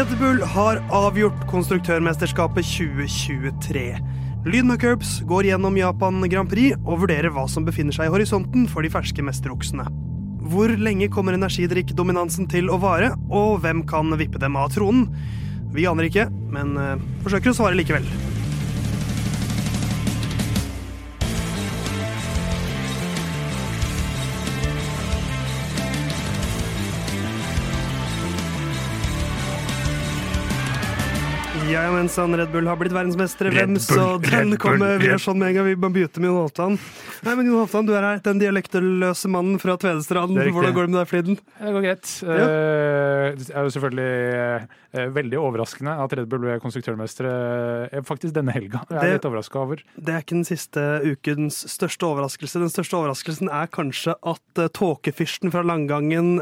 Red Bull har avgjort konstruktørmesterskapet 2023. Lyden av Curbs går gjennom Japan Grand Prix og vurderer hva som befinner seg i horisonten for de ferske mesteroksene. Hvor lenge kommer energidrikkdominansen til å vare, og hvem kan vippe dem av tronen? Vi aner ikke, men eh, forsøker å svare likevel. Ja, ja, mens han Red Bull har blitt verdensmestere, hvem så den kommer vi gjør sånn med en gang. Vi må begynne med Jon Halvdan. Nei, men Jon Halvdan, du er her, den dialektløse mannen fra Tvedestrand. Det. Hvordan går det med deg, Fliden? Det går greit. Eh, Det er jo selvfølgelig eh, veldig overraskende at Red Bull ble konstruktørmestere eh, faktisk denne helga. Jeg er Det- litt overraska over. Det er ikke den siste ukens største overraskelse. Den største overraskelsen er kanskje at uh, tåkefyrsten fra Langangen,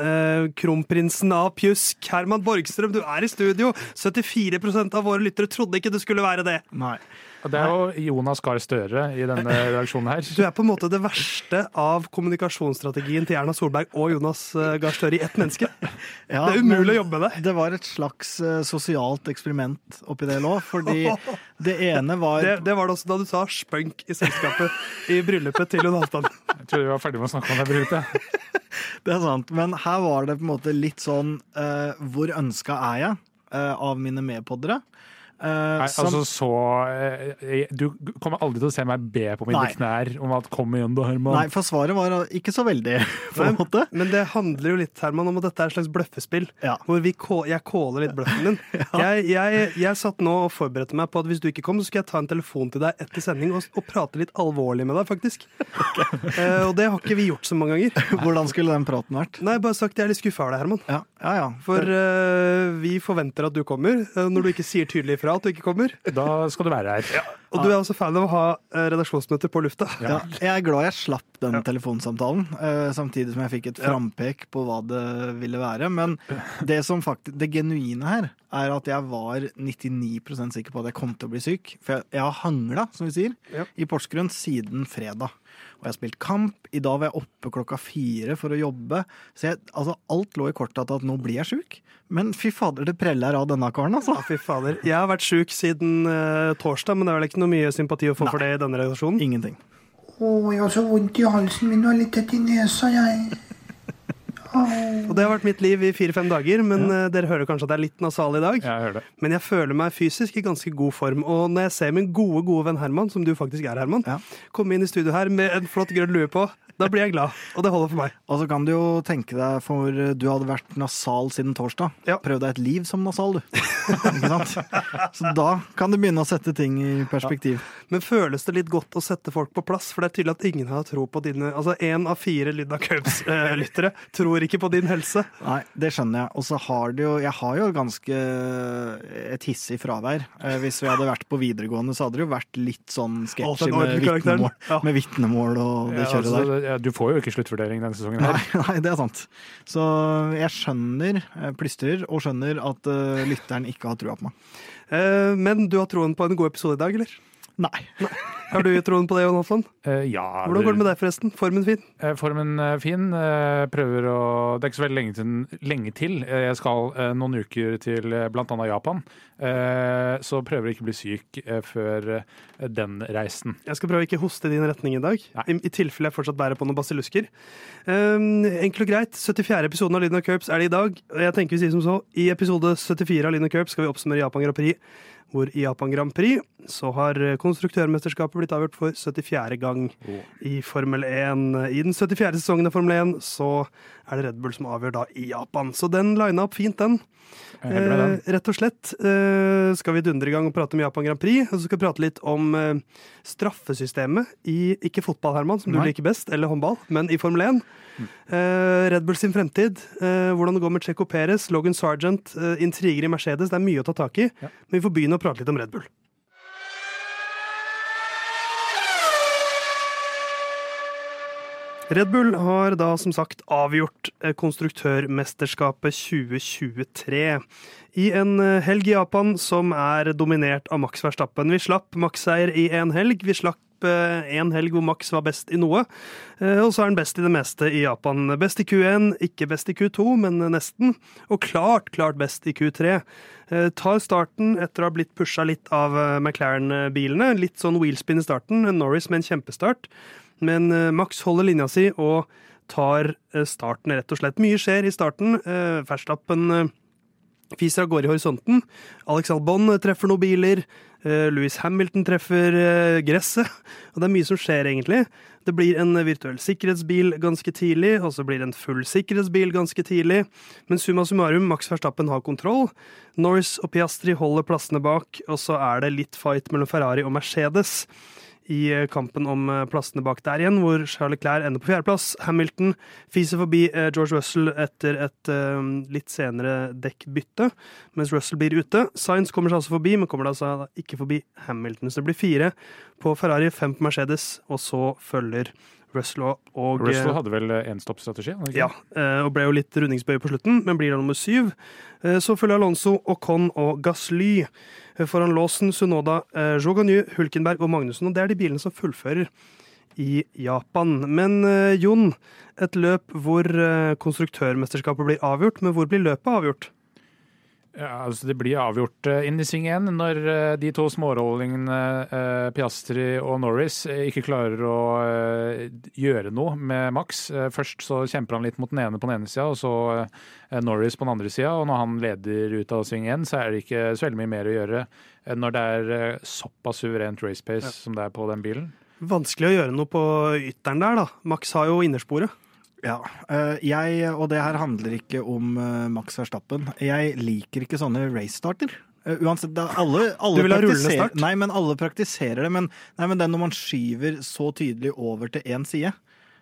kronprinsen av Pjusk, Herman Borgstrøm, du er i studio. 74% av våre lyttere trodde ikke det skulle være det. Nei. Og Det er jo Jonas Gahr Støre i denne redaksjonen her. Du er på en måte det verste av kommunikasjonsstrategien til Erna Solberg og Jonas eh, Gahr Støre i ett menneske. Ja, Det er umulig men å jobbe med det. Det var et slags eh, sosialt eksperiment oppi det lå, fordi det ene var Det, det var det også da du sa spønk i selskapet i bryllupet til Jon Halvdan. Jeg trodde vi var ferdig med å snakke om det bryllupet. Det er sant, men her var det på en måte litt sånn uh, Hvor ønska er jeg uh, av mine medpoddere? Eh, Nei, som- altså så uh, Du kommer aldri til å se meg be på mine Nei. knær om at 'kom igjen, da, Herman'. Nei, for svaret var ikke så veldig, på en måte. Men det handler jo litt Herman, om at dette er et slags bløffespill. Ja. Hvor vi kå, jeg kåler litt bløffen din. jeg, jeg, jeg satt nå og forberedte meg på at hvis du ikke kom, så skulle jeg ta en telefon til deg etter sending og, og prate litt alvorlig med deg, faktisk. Eh, og det har ikke vi gjort så mange ganger. Hvordan skulle den praten vært? Nei, bare sagt jeg er litt skuffa over deg, Herman. Ja, ja. ja. For vi forventer at du kommer, når du ikke sier tydelig ifra at du ikke kommer. Da skal du være her. Og du er også fan av å ha eh, redaksjonsmøter på lufta. Ja, jeg er glad jeg slapp den telefonsamtalen, eh, samtidig som jeg fikk et frampek på hva det ville være. Men det som faktisk, det genuine her er at jeg var 99% sikker på at jeg kom til å bli syk. For jeg, jeg har hangla, som vi sier, Ja. i Porsgrunn siden fredag. Og jeg har spilt kamp. I dag var jeg oppe klokka fire for å jobbe. Så jeg, altså, alt lå i kortet at, at nå blir jeg sjuk. Men fy fader, det preller av denne karen, altså. Ja, fy fader. Jeg har vært sjuk siden uh, torsdag, men det er vel ikke noe mye sympati å få for det i denne redaksjonen? Ingenting. Å, jeg har så vondt i halsen min og litt tett i nesa, jeg. Og det har vært mitt liv i fire-fem dager, men ja. dere hører kanskje at jeg er litt nasal i dag. Jeg. Men jeg føler meg fysisk i ganske god form. Og når jeg ser min gode gode venn Herman, som du faktisk er, Herman, Ja. komme inn i studio her med en flott grønn lue på, da blir jeg glad. Og det holder for meg. Og så kan du jo tenke deg, for du hadde vært nasal siden torsdag. Ja. Prøv deg et liv som nasal, du. Ikke sant? Så da kan du begynne å sette ting i perspektiv. Men føles det litt godt å sette folk på plass? For det er tydelig at ingen har tro på dine Altså én av fire Lydna Cubes-lyttere tror ikke på din helse. Nei, det skjønner jeg. Og så har det jo Jeg har jo ganske et hissig fravær. Eh, Hvis vi hadde vært på videregående, så hadde det jo vært litt sånn Å, sketsjy med vitnemål, Ja. med vitnemål og det Ja, kjøret altså, der. Ja, du får jo ikke sluttvurdering denne sesongen. Nei, nei, det er sant. Så jeg skjønner, jeg plystrer, og skjønner at eh, lytteren ikke har trua på meg. Eh, Men du har troen på en god episode i dag, eller? Nei. Har du troen på det, Jon Hoffmann? Eh, ja, Hvordan går det med deg, forresten? Formen fin? Uh, Formen er fin. Uh, Prøver å Det er ikke så veldig lenge til. Lenge til. Eh, Jeg skal eh, noen uker til eh, blant annet Japan. Eh, Så prøver å ikke bli syk eh, før eh, den reisen. Jeg skal prøve å ikke hoste i din retning i dag, Nei. i, i tilfelle jeg fortsatt bærer på noen basillusker. Um, enkelt og greit, 74. episoden av Lyden av Curbs er det i dag. Jeg tenker vi sier som så, I episode 74 av Lyden av Curbs skal vi oppsummere Japan Grand Prix. Hvor i Japan Grand Prix så har eh, konstruktørmesterskapet blitt avgjort for 74. gang i Formel 1. I den 74. sesongen av Formel 1 så er det Red Bull som avgjør da i Japan. Så den lina opp fint, den. Eh, rett og slett eh, skal vi dundre i gang og prate om Japan Grand Prix. Og så skal vi prate litt om eh, straffesystemet i ikke fotball, Herman, som du Nei. liker best, eller håndball, men i Formel 1. Eh, Red Bull sin fremtid, eh, hvordan det går med Checo Perez, Logan Sargent, eh, intriger i Mercedes. Det er mye å ta tak i, men vi får begynne å prate litt om Red Bull. Red Bull har da som sagt avgjort eh, konstruktørmesterskapet 2023. I en eh, helg i Japan som er dominert av Max Verstappen. Vi slapp Max-seier i en helg. Vi slapp en helg hvor Max var best i noe. Eh, Og så er han best i det meste i Japan. Best i Q1, ikke best i Q2, men nesten. Og klart, klart best i Q3. Eh, Tar starten etter å ha blitt pusha litt av eh, McLaren-bilene. Litt sånn wheelspin i starten. Norris med en kjempestart. Men eh, Max holder linja si og tar eh, starten, rett og slett. Mye skjer i starten. Verstappen eh, fiser av gårde i horisonten. Alex Albon treffer noen biler. Louis Hamilton treffer gresset. Og det er mye som skjer, egentlig. Det blir en virtuell sikkerhetsbil ganske tidlig, og så blir det en full sikkerhetsbil ganske tidlig. Men summa summarum, Max Verstappen har kontroll. Norris og Piastri holder plassene bak, og så er det litt fight mellom Ferrari og Mercedes i eh, kampen om eh, plassene bak der igjen, hvor Charles Clair ender på fjerdeplass. Hamilton fiser forbi eh, George Russell etter et litt senere dekkbytte, mens Russell blir ute. Sainz kommer seg altså forbi, men kommer da altså ikke forbi Hamilton. Så det blir fire på Ferrari, fem på Mercedes, og så følger Russell og, og eh, Russell hadde vel enstoppstrategi? hadde han ja, eh, og ble jo litt rundingsbøy på slutten, men blir da nummer syv. Eh, Så følger Alonso, Ocon og Gasly. Eh, Foran Lawson, Sunoda, Joganyu, Hulkenberg og Magnussen. Og det er de bilene som fullfører i Japan. Men eh, Jon, et løp hvor eh, konstruktørmesterskapet blir avgjort, men hvor blir løpet avgjort? Ja, altså Det blir avgjort uh, inn i sving én når eh, de to smårollingene eh, Piastri og Norris eh, ikke klarer å eh, gjøre noe med Max. Eh, først så kjemper han litt mot den ene på den ene sida, og så eh, Norris på den andre sida. Og når han leder ut av sving én, så er det ikke så veldig mye mer å gjøre når det er eh, såpass suverent race pace som det er på den bilen. Vanskelig å gjøre noe på ytteren der, da. Max har jo innersporet. Ja, eh, jeg, og det her handler ikke om eh, Max Verstappen. Jeg liker ikke sånne racestarter. Eh, Uansett, det er alle, alle praktiserer-? Nei, men alle praktiserer det. Men, nei, men den når man skyver så tydelig over til én side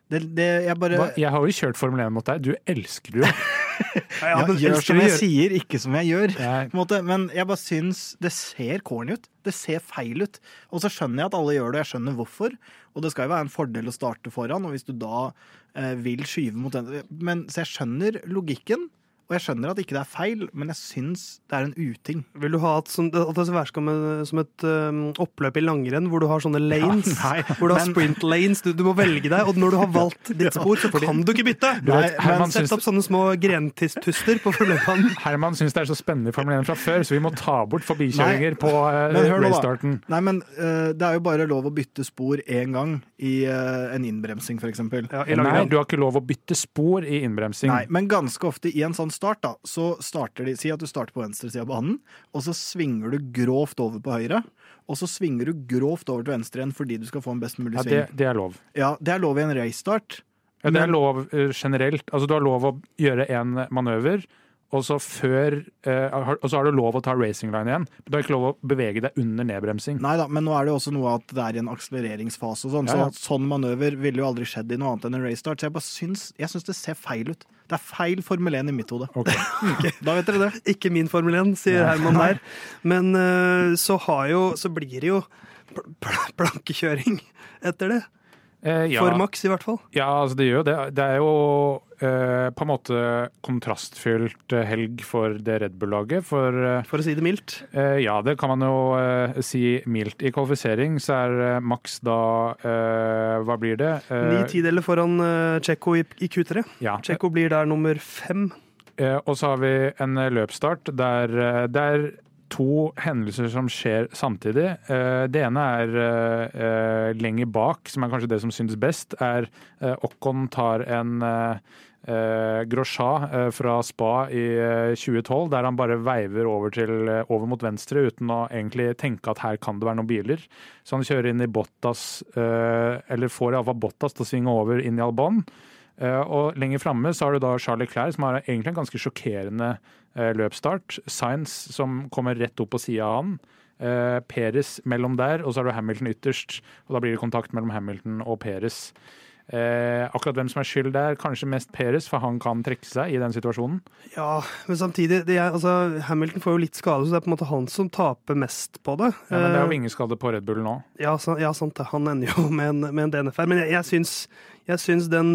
det, det, jeg bare Jeg har jo kjørt Formel 1 mot deg, du elsker det jo. ja, men Gjør som jeg sier, ikke som jeg gjør. Men jeg bare syns det ser corny ut. Det ser feil ut. Og så skjønner jeg at alle gjør det, og jeg skjønner hvorfor. Og det skal jo være en fordel å starte foran, og hvis du da eh, vil skyve mot den Men Så jeg skjønner logikken, og jeg skjønner at ikke det er feil, men jeg syns det er en uting. Vil du ha at, som, at det skal være som, som et um, oppløp i langrenn, hvor du har sånne lanes? nei, hvor du har sprint lanes. Du, du må velge deg, og når du har valgt ditt spor, så kan du ikke bytte! du vet, Herman Sett opp sånne små grentuster på problembanen. Herman syns det er så spennende i Formel 1 fra før, så vi må ta bort forbikjøringer Nei, på uh, men da. racestarten. Nei, men uh, det er jo bare lov å bytte spor én gang i uh, en innbremsing, f.eks. Ja, Nei, du har ikke lov å bytte spor i innbremsing. Nei, men ganske ofte i en sånn start, da, så starter de Si at du starter på venstre side av banen, og så svinger du grovt over på høyre. Og så svinger du grovt over til venstre igjen fordi du skal få en best mulig Ja, det, det er lov. Ja, det er lov i en racestart. Ja, det er lov eh, generelt. Altså, du har lov å gjøre en manøver, og så, før, eh, har- og så har du lov å ta racing line igjen. Men du har ikke lov å bevege deg under nedbremsing. Nei da, men nå er det jo også noe at det er i en akselereringsfase og sånn, Ja, ja. så sånn manøver ville jo aldri skjedd i noe annet enn en racestart. Så jeg bare syns, jeg syns det ser feil ut. Det er feil Formel 1 i mitt hode. Ok. Da vet dere det. Ikke min Formel 1, sier Herman der. Men uh, så, har jo, så blir det jo pl pl plankekjøring etter det. Eh, ja, For Max, i hvert fall. ja, altså det gjør jo det. Det er jo eh, på en måte kontrastfylt eh, helg for det Red Bull-laget. For eh, For å si det mildt. Eh, ja, det kan man jo eh, si mildt. I kvalifisering så er maks da eh, Hva blir det? Ni tideler foran eh, Tsjekko i, i Q3. ja. Tsjekko blir der nummer fem. Eh, og så har vi en løpsstart der eh, det er to hendelser som skjer samtidig. Eh, det ene er eh, eh, lenger bak, som er kanskje det som synes best, er Ocon tar en eh, fra Spa i eh, 2012, der han bare veiver over, til, over mot venstre uten å egentlig tenke at her kan det være noen biler. Så han kjører inn i Bottas, eller får iallfall Bottas til å svinge over inn i Albon. Og lenger framme har du da Charlie Clair, som har egentlig en ganske sjokkerende løpsstart. Sainz som kommer rett opp på sida av han. Uh, Peres mellom der, og så har du Hamilton ytterst. Og da blir det kontakt mellom Hamilton og Peres. Eh, akkurat hvem som er skyld der, kanskje mest Peres, for han kan trekke seg i den situasjonen. Ja, men samtidig det er, altså, Hamilton får jo litt skade, så det er på en måte han som taper mest på det. Ja, men det er jo Eh, vingeskade på Red Bull nå. ja, så, ja, sant det. Han ender jo med en, med en DNF-er. Men jeg, jeg syns Jeg syns den,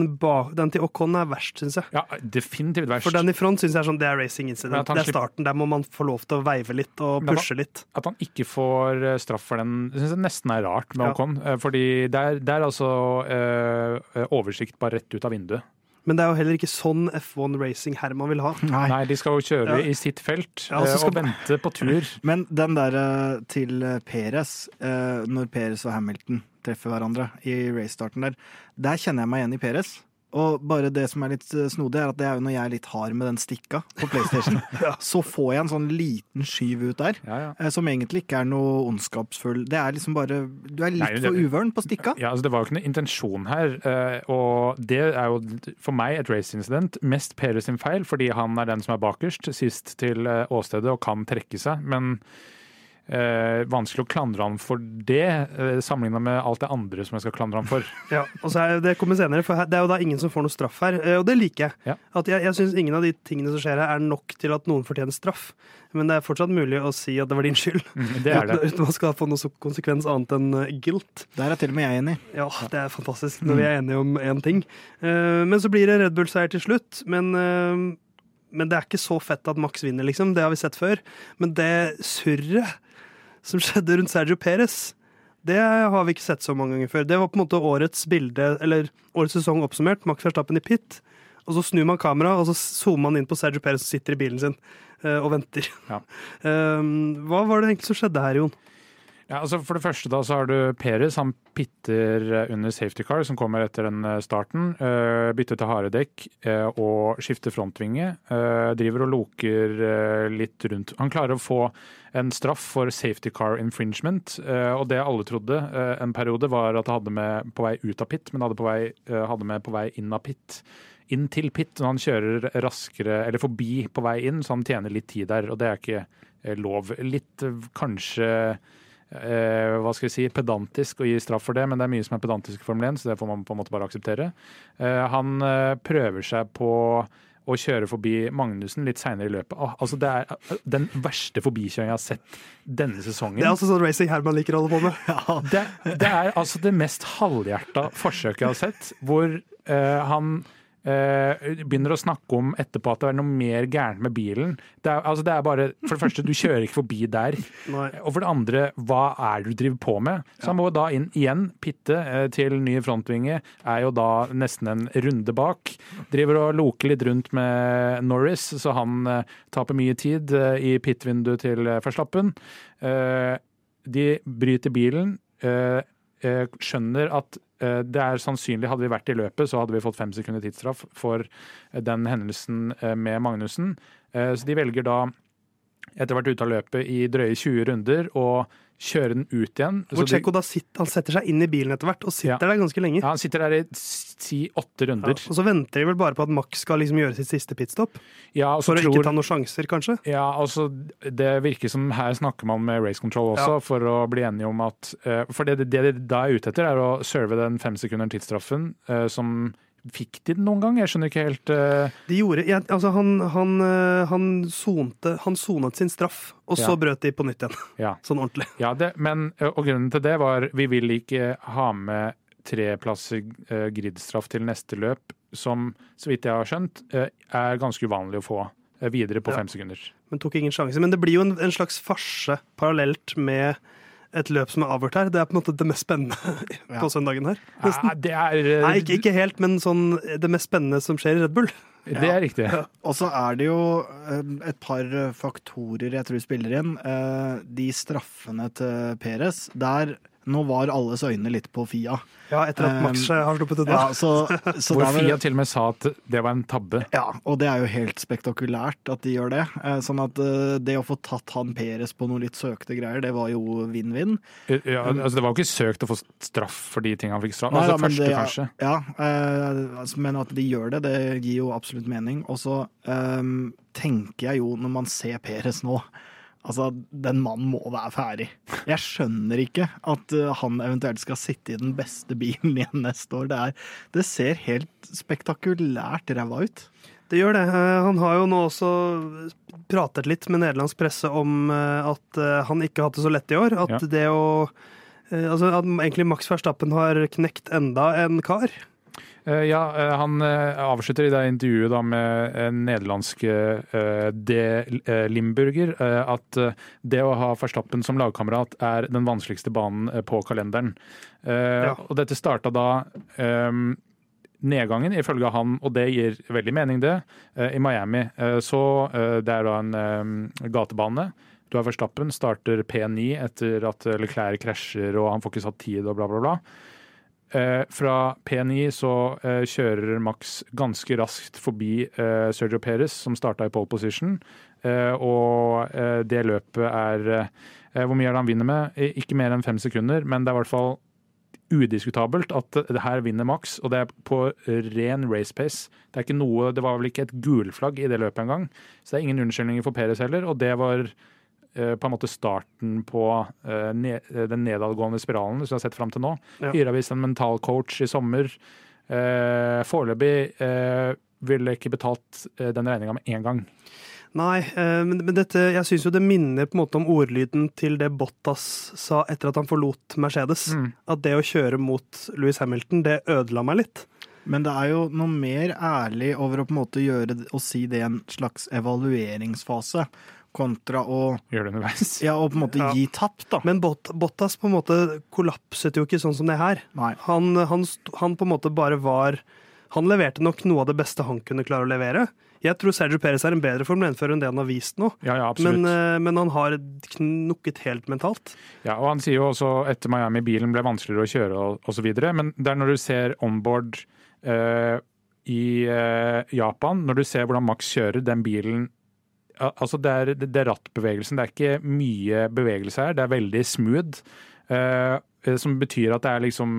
den til Ocon er verst, syns jeg. Ja, definitivt verst. For den i front syns jeg er sånn, det er racing incident. Det er starten. Der må man få lov til å veive litt og pushe litt. At han ikke får eh, straff for den, syns jeg nesten er rart med Ja. Ocon. eh, Fordi det er, det er altså øh, oversikt bare rett ut av vinduet. Men det er jo heller ikke sånn F1 Racing Herman vil ha. Nei. Nei, de skal jo kjøre Ja. i sitt felt Ja, og eh, skal- og vente på tur. Men den der eh, til eh, Perez, eh, når Perez og Hamilton treffer hverandre i racestarten der, der kjenner jeg meg igjen i Perez. Og bare det som er litt eh, snodig, er at det er jo når jeg er litt hard med den stikka på PlayStation, Ja. så får jeg en sånn liten skyv ut der. Ja, ja. eh, Som egentlig ikke er noe ondskapsfull. Det er liksom bare Du er litt Nei, det- for uvøren på stikka. Ja, altså Det var jo ikke noe intensjon her, eh, og det er jo for meg et race-incident. Mest Peres sin feil, fordi han er den som er bakerst, sist til åstedet og kan trekke seg. Men eh, vanskelig å klandre ham for det, eh, sammenligna med alt det andre som jeg skal klandre ham for. Ja, og så er det kommer senere, for her- det er jo da ingen som får noe straff her, eh, og det liker jeg. Ja. At jeg jeg syns ingen av de tingene som skjer her, er nok til at noen fortjener straff. Men det er fortsatt mulig å si at det var din skyld. Mm, Det er det. Uten, at man skal få noe så- konsekvens annet enn eh, guilt. Der er til og med jeg enig. Ja, det er fantastisk når vi er enige om én ting. Eh, Men så blir det Red Bull-seier til slutt. Men, eh, men det er ikke så fett at Max vinner, liksom. Det har vi sett før. Men det surret som skjedde rundt Sergio Perez, det har vi ikke sett så mange ganger før. Det var på en måte årets bilde, eller årets sesong oppsummert. Max Verstappen i pit. Og så snur man kameraet, og så zoomer man inn på Sergio Perez som sitter i bilen sin eh, og venter. Ja. Eh, Hva var det egentlig som skjedde her, Jon? Ja, altså For det første da så har du Perez. Han pitter eh, under safety car, som kommer etter den eh, starten. eh, bytter til harde dekk og skifter frontvinge. driver og loker litt rundt. Han klarer å få en straff for safety car infringement. og det alle trodde en periode, var at det hadde med på vei ut av pit, men hadde, vei, hadde med på vei inn av pit. Inn til pit når han kjører raskere, eller forbi på vei inn, så han tjener litt tid der. Og det er ikke lov. Litt kanskje eh, hva skal vi si, pedantisk å gi straff for det, men det er mye som er pedantisk i Formel 1, så det får man på en måte bare akseptere. Eh, han eh, prøver seg på å kjøre forbi Magnussen litt seinere i løpet. Ah, altså det er den verste forbikjøringen jeg har sett denne sesongen. Det er altså sånn racing Herman liker å holde på med. Det, det er altså det mest halvhjerta forsøket jeg har sett, hvor eh, han begynner å snakke om etterpå at det er noe mer gærent med bilen. Det er, altså det er bare, For det første, du kjører ikke forbi der. Nei. Og for det andre, hva er det du driver på med? Så han må da inn igjen, pitte eh, til ny frontvinge. Er jo da nesten en runde bak. Driver og loker litt rundt med Norris, så han eh, taper mye tid eh, i pit-vinduet til eh, Verstappen. Eh, de bryter bilen. Eh, skjønner at eh, det er sannsynlig, hadde vi vært i løpet, så hadde vi fått fem sekunder tidsstraff for eh, den hendelsen med Magnussen. Så de velger da, etter hvert ute av løpet i drøye 20 runder, å kjøre den ut igjen. Han setter seg inn i bilen etter hvert, og sitter Ja. der ganske lenge. ja, han sitter der i si åtte Ja, runder. og så venter de vel bare på at Max skal liksom gjøre sitt siste pitstop. Ja, For å ikke ta noen sjanser, kanskje. Ja, altså Det virker som her snakker man med race control også, Ja. for å bli enige om at eh, For det, det de da er ute etter, er å serve den fem sekunder tidsstraffen eh, som Fikk de den noen gang? Jeg skjønner ikke helt uh... De gjorde, ja, altså han, han, øh, han, sonte, han sonet sin straff, og så brøt de på nytt igjen. Ja. Sånn ordentlig. Ja, det, men, eh, og grunnen til det var vi vil ikke ha med treplasser uh, gridstraff til neste løp, som så vidt jeg har skjønt, uh, er ganske uvanlig å få eh, videre på Ja. fem sekunder. Men tok ingen sjanse. Men det blir jo en, en slags farse parallelt med et løp som er avgjort her. Det er på en måte det mest spennende Ja. på søndagen her. Nesten. Ja, det er, eh, Nei, ikke, ikke helt, men sånn det mest spennende som skjer i Red Bull. Det er riktig. Og så er det jo eh, et par eh, faktorer jeg tror spiller inn. Eh, De straffene til Peres, der nå var alles øyne litt på Fia. Ja, etter at Max Um, øh, har sluppet unna. Ja, så, så Hvor der Fia til og med sa at det var en tabbe. Ja, og det er jo helt spektakulært at de gjør det. Eh, Sånn at eh, det å få tatt han Peres på noe litt søkte greier, det var jo vinn-vinn. Ja, altså det var jo ikke søkt å få straff for de tingene han fikk straff. Nei, Altså men første, det- kanskje. Ja, eh, altså, men at de gjør det, det gir jo absolutt mening. Og så um, tenker jeg jo, når man ser Peres nå Altså, den mannen må være ferdig. Jeg skjønner ikke at eh, han eventuelt skal sitte i den beste bilen igjen neste år. Det, er, det ser helt spektakulært ræva ut. Det gjør det. Eh, Han har jo nå også pratet litt med nederlandsk presse om eh, at han ikke har hatt det så lett i år. At Ja. det å Altså at egentlig Max Verstappen har knekt enda en kar. Eh, ja, eh, han eh, avslutter i det intervjuet da med en nederlandske eh, De Limburger at det å ha Verstappen som lagkamerat er den vanskeligste banen på kalenderen. Ja. Og dette starta da nedgangen, ifølge han, og det gir veldig mening, det, i Miami. Så det er da en gatebane. Du har Verstappen, starter P9 etter at Leclerc krasjer og han får ikke satt tid og bla, bla, bla. Eh, fra P9 så eh, kjører Max ganske raskt forbi eh, Sergio Perez, som starta i pole position. Og det løpet er Hvor mye er det han vinner med? Ikke mer enn fem sekunder, men det er i hvert fall udiskutabelt at det her vinner Max, og det er på ren race pace. Det, er ikke noe, det var vel ikke et gulflagg i det løpet engang, så det er ingen unnskyldninger for Perez heller. Og det var på en måte starten på eh, den nedadgående spiralen som vi har sett fram til nå. Ja. Hyra visst en mental coach i sommer. Eh, Foreløpig eh, ville ikke betalt eh, den regninga med én gang. Nei, eh, men, men dette, jeg syns jo det minner på en måte om ordlyden til det Bottas sa etter at han forlot Mercedes. Mm. At det å kjøre mot Louis Hamilton, det ødela meg litt. Men det er jo noe mer ærlig over å på en måte gjøre og si det i en slags evalueringsfase, kontra å, Gjøre det underveis. ja, og på en måte Ja. gi tapt, da. Men Bot, Bottas på en måte kollapset jo ikke sånn som det her. Nei. Han, han, han på en måte bare var Han leverte nok noe av det beste han kunne klare å levere. Jeg tror Sergio Perez er en bedre Formel 1-fører enn det han har vist nå. Ja, ja. Men, eh, men han har knukket helt mentalt. Ja, og Han sier jo også etter Miami bilen ble vanskeligere å kjøre og osv. Men det er når du ser onboard eh, i eh, Japan, når du ser hvordan Max kjører den bilen Altså det er, det er rattbevegelsen, det er ikke mye bevegelse her. Det er veldig smooth. eh, som betyr at det er liksom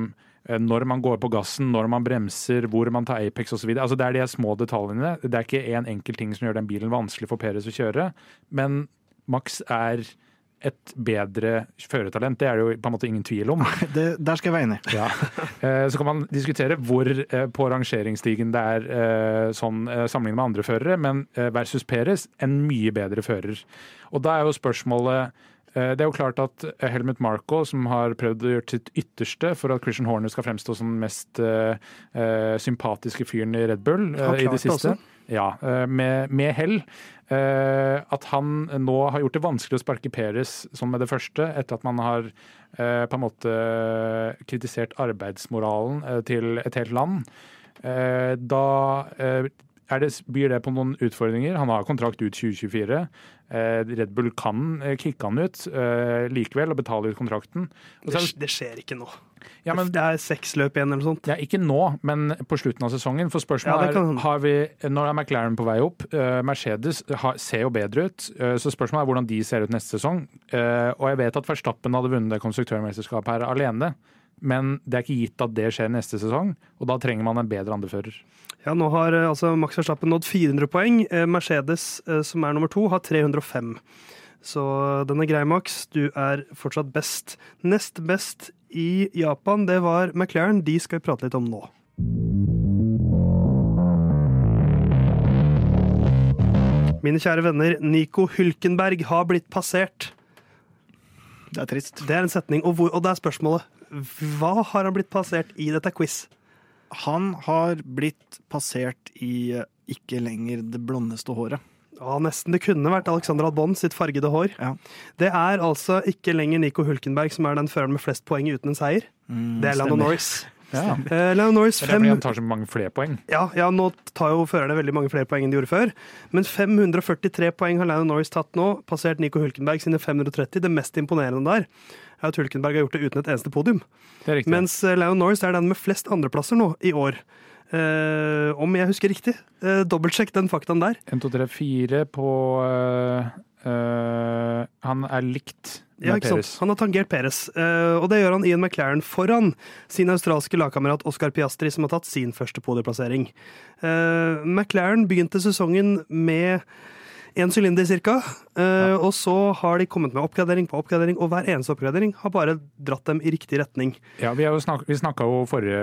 eh, når man går på gassen, når man bremser, hvor man tar Apex osv. Altså det er de små detaljene. Det er ikke én enkelt ting som gjør den bilen vanskelig for Peres å kjøre. Men Max er et bedre førertalent. Det er det jo på en måte ingen tvil om. Det, der skal jeg være enig. Ja. Eh, Så kan man diskutere hvor eh, på rangeringsstigen det er eh, sånn sammenlignet med andre førere, men versus Perez en mye bedre fører. Og da er jo spørsmålet det er jo klart at Helmut Marko, som har prøvd å gjøre sitt ytterste for at Christian Horner skal fremstå som den mest eh, sympatiske fyren i Red Bull uh, i det det siste. også. Ja, eh, med, med hell. Eh, at han nå har gjort det vanskelig å sparke Peres som med det første, etter at man har eh, på en måte kritisert arbeidsmoralen til et helt land. Da det, byr det på noen utfordringer. Han har kontrakt ut 2024. Eh, Red Bull kan eh, kicke han ut eh, likevel og betale ut kontrakten. Det, er det- skjer ikke nå. ja, men det er seks løp igjen eller noe sånt. ja, ikke nå, men på slutten av sesongen. For spørsmålet ja, er, har vi, Når er McLaren på vei opp. Mercedes har, ser jo bedre ut. så spørsmålet er hvordan de ser ut neste sesong. Eh, og jeg vet at Verstappen hadde vunnet konstruktørmesterskapet her alene. Men det er ikke gitt at det skjer neste sesong, og da trenger man en bedre andrefører. Ja, nå har eh, altså Max Verstappen nådd 400 poeng. Eh, Mercedes, eh, som er nummer to, har 305. Så den er grei, Max. Du er fortsatt best. Nest best i Japan, det var McLaren. De skal vi prate litt om nå. Mine kjære venner, Nico Hylkenberg har blitt passert. Det er trist. Det er en setning. Og, hvor, og det er spørsmålet hva har han blitt passert i dette quiz? Han har blitt passert i eh, ikke lenger det blondeste håret. Ja, nesten. Det kunne vært Alexander Albon sitt fargede hår. Ja. Det er altså ikke lenger Nico Hulkenberg som er den føreren med flest poeng uten en seier. det er Lando. Norris. Ja. Uh, Lando Norris Det er fem, fordi han tar så mange flere poeng. ja, ja, nå tar jo førerne veldig mange flere poeng enn de gjorde før. Men 543 poeng har Lando Norris tatt nå, passert Nico Hulkenberg sine 530. Det mest imponerende der at Hulkenberg har gjort det uten et eneste podium. Det er riktig. Mens Leon Norris er den med flest andreplasser nå i år. Uh, om jeg husker riktig. Uh, Dobbeltsjekk den faktaen der. 1, 2, 3, 4 på uh, Han er likt Ja, med ikke sant? Han har tangert Peres. eh, og det gjør han Ian McLaren foran sin australske lagkamerat Oscar Piastri, som har tatt sin første podieplassering. Eh, McLaren begynte sesongen med én sylinder ca., Ja. og så har de kommet med oppgradering på oppgradering, og hver eneste oppgradering har bare dratt dem i riktig retning. Ja, Vi, jo snak vi snakka jo forrige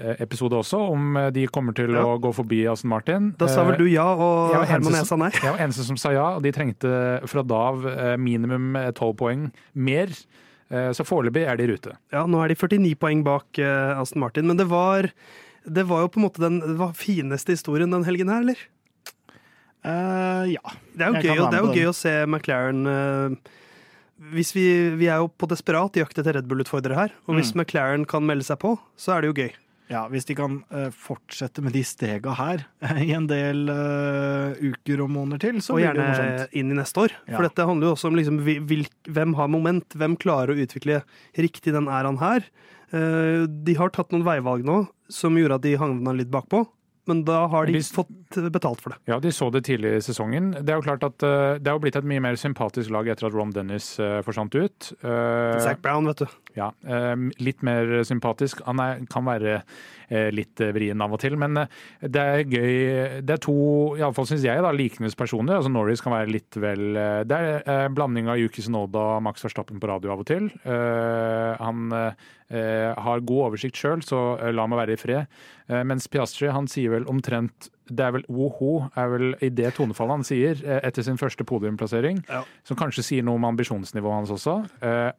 eh, episode også om eh, de kommer til Ja. å gå forbi Aston Martin. Da sa vel Eh, du ja, og Herman Esa jeg sa nei. Jeg var eneste som sa ja, og de trengte fra da av eh, minimum tolv poeng mer. Eh, Så foreløpig er de i rute. Ja, nå er de 49 poeng bak eh, Aston Martin, men det var Det var jo på en måte den fineste historien den helgen her, eller? Eh, ja. Det er jo, gøy, det er jo gøy å se McLaren uh, hvis vi, vi er jo på desperat jakt etter Red Bull-utfordrere her, og hvis Mm. McLaren kan melde seg på, så er det jo gøy. ja. Hvis de kan uh, fortsette med de stega her i en del uh, uker og måneder til, så og blir det jo gjerne inn i neste år. Ja. For dette handler jo også om liksom, hvem har moment, hvem klarer å utvikle riktig den æraen her. Uh, de har tatt noen veivalg nå som gjorde at de havna litt bakpå, men da har de fått betalt for det. Ja, de så det tidlig i sesongen. Det er jo klart at eh, det har jo blitt et mye mer sympatisk lag etter at Ron Dennis eh, forsvant ut. Zack Zac Brown, vet du. Ja, eh, litt mer sympatisk. Han er, kan være eh, litt eh, vrien av og til, men det er gøy. Det er to, iallfall syns jeg, da, likende personer. Altså Norris kan være litt vel Det er en blanding av Yuki Sonoda og Max Verstappen på radio av og til. Han har god oversikt sjøl, så la meg være i fred. Mens Piastri han sier vel omtrent det er vel oho, er vel i det tonefallet han sier etter sin første podiumplassering, Ja. som kanskje sier noe om ambisjonsnivået hans også. Eh,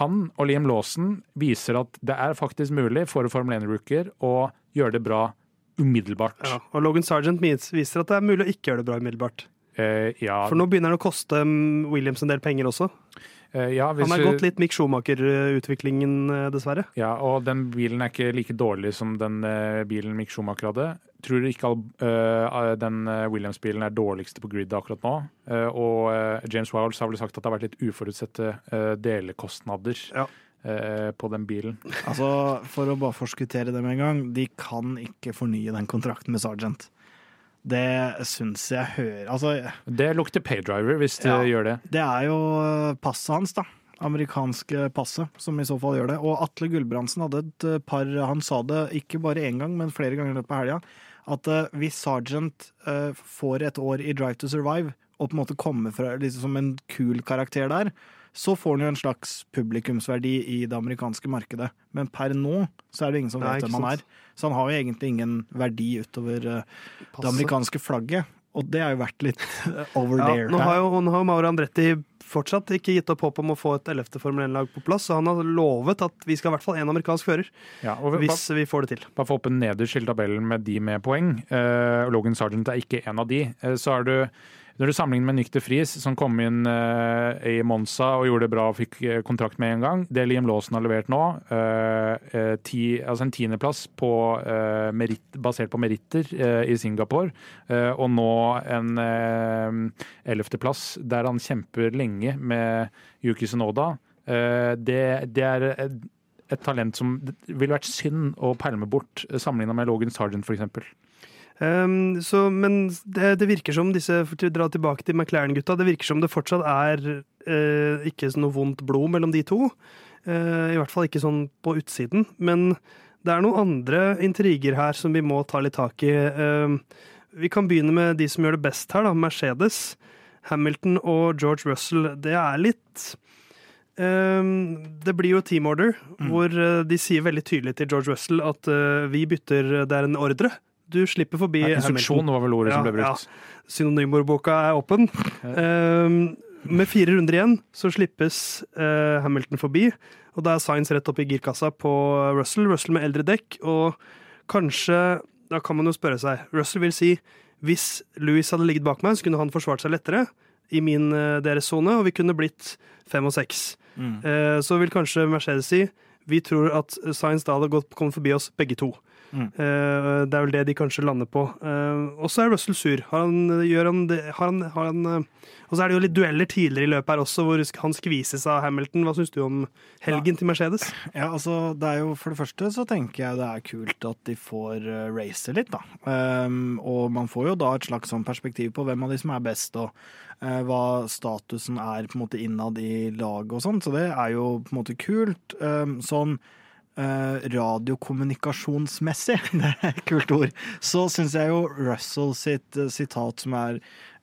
han og Liam Lawson viser at det er faktisk mulig for Formel 1-rooker å gjøre det bra umiddelbart. Ja. Og Logan Sargent vis- viser at det er mulig å ikke gjøre det bra umiddelbart. Eh, ja, For nå begynner det å koste mm, Williams en del penger også. eh, ja, Han har vi- gått litt Mick Schumacher-utviklingen, eh, dessverre. Ja, og den bilen er ikke like dårlig som den eh, bilen Mick Schumacher hadde. Tror ikke all, eh, den eh, Williams-bilen er dårligste på grid akkurat nå. Eh, og eh, James Wiles har vel sagt at det har vært litt uforutsette eh, delekostnader Ja. eh, på den bilen. Altså, For å bare forskuttere det med en gang, de kan ikke fornye den kontrakten med Sergeant. Det syns jeg hører Altså, Det lukter paydriver hvis de Ja. gjør det. det er jo passet hans, da. Amerikanske passet, som i så fall gjør det. Og Atle Gulbrandsen hadde et eh, par Han sa det ikke bare én gang, men flere ganger i løpet av helga. At eh, hvis Sergeant eh, får et år i Drive to Survive, og på en måte kommer fra liksom som en kul karakter der, så får han jo en slags publikumsverdi i det amerikanske markedet. Men per nå så er det ingen som vet hvem han er. Så han har jo egentlig ingen verdi utover eh, det amerikanske flagget. Og det har jo vært litt eh, over Ja, there. nå har jo nå har jo Mauro Andretti fortsatt ikke gitt opp håp om å få et 11. Formel 1-lag på plass, så han har lovet at vi skal i hvert fall én amerikansk fører, Ja, og vi- hvis vi får det til. Bare få opp en nederst i tabellen med de med poeng. Uh, Logan Sargent er ikke en av de. Uh, så er du når du sammenligner med Nyk de Vries, som kom inn uh, i Monza og gjorde det bra og fikk eh, kontrakt med en gang, det Liam Lawson har levert nå, eh, ti, altså en tiendeplass på, eh, meritt, basert på meritter i Singapore, og nå en ellevteplass der han kjemper lenge med Yuki Sunoda, det, det er et, talent som det ville vært synd å pælme bort, sammenligna med Logan Sargent f.eks. Um, så, men det, det virker som disse for å dra tilbake til McLaren-gutta, det virker som det fortsatt er uh, ikke noe vondt blod mellom de to. Uh, I hvert fall ikke sånn på utsiden. Men det er noen andre intriger her som vi må ta litt tak i. Uh, vi kan begynne med de som gjør det best her, da. Mercedes. Hamilton og George Russell. Det er litt Um, det blir jo team order, hvor uh, de sier veldig tydelig til George Russell at uh, vi bytter Det er en ordre. Du slipper forbi Ja, instruksjon var vel ordet som ble brukt. Synonymordboka er åpen. Ehm, med fire runder igjen så slippes uh, Hamilton forbi, og da er Sainz rett opp i girkassa på Russell. Russell med eldre dekk, og kanskje Da kan man jo spørre seg. Russell vil si hvis Louis hadde ligget bak meg, så kunne han forsvart seg lettere i min eh, deres sone, og vi kunne blitt fem og seks. Mm. Eh, så vil kanskje Mercedes si vi tror at Sainz da hadde gått, kommet forbi oss begge to. Mm. Eh, det er vel det de kanskje lander på. Eh, og så er Russell sur. Har han, gjør han det har han, har han, eh, Og så er det jo litt dueller tidligere i løpet her også, hvor han skvises av Hamilton. Hva syns du om helgen til Mercedes? Ja, altså, det er jo For det første så tenker jeg det er kult at de får race litt, da. Um, og man får jo da et slags sånn perspektiv på hvem av de som er best, og hva statusen er på en måte innad i laget og sånn. Så det er jo på en måte kult. Um, sånn radiokommunikasjonsmessig, det er et kult ord, så syns jeg jo Russell sitt eh, sitat som er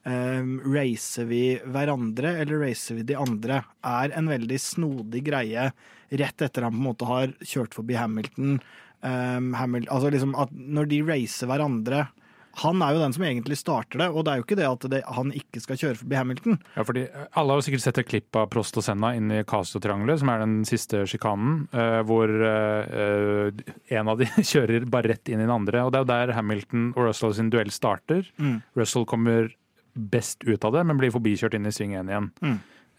um, Racer vi hverandre, eller racer vi de andre? er en veldig snodig greie rett etter han på en måte har kjørt forbi Hamilton. Um, Hamilton altså liksom at når de racer hverandre Han er jo den som egentlig starter det, og det er jo ikke det at det, han ikke skal kjøre forbi Hamilton. Ja, fordi Alle har jo sikkert sett et klipp av Prost og Senna inn i Castro-triangelet, som er den siste sjikanen, eh, hvor eh, eh, en av de kjører bare rett inn i den andre. og Det er jo der Hamilton og Russell sin duell starter. Russell kommer best ut av det, men blir forbikjørt inn i sving 1 igjen.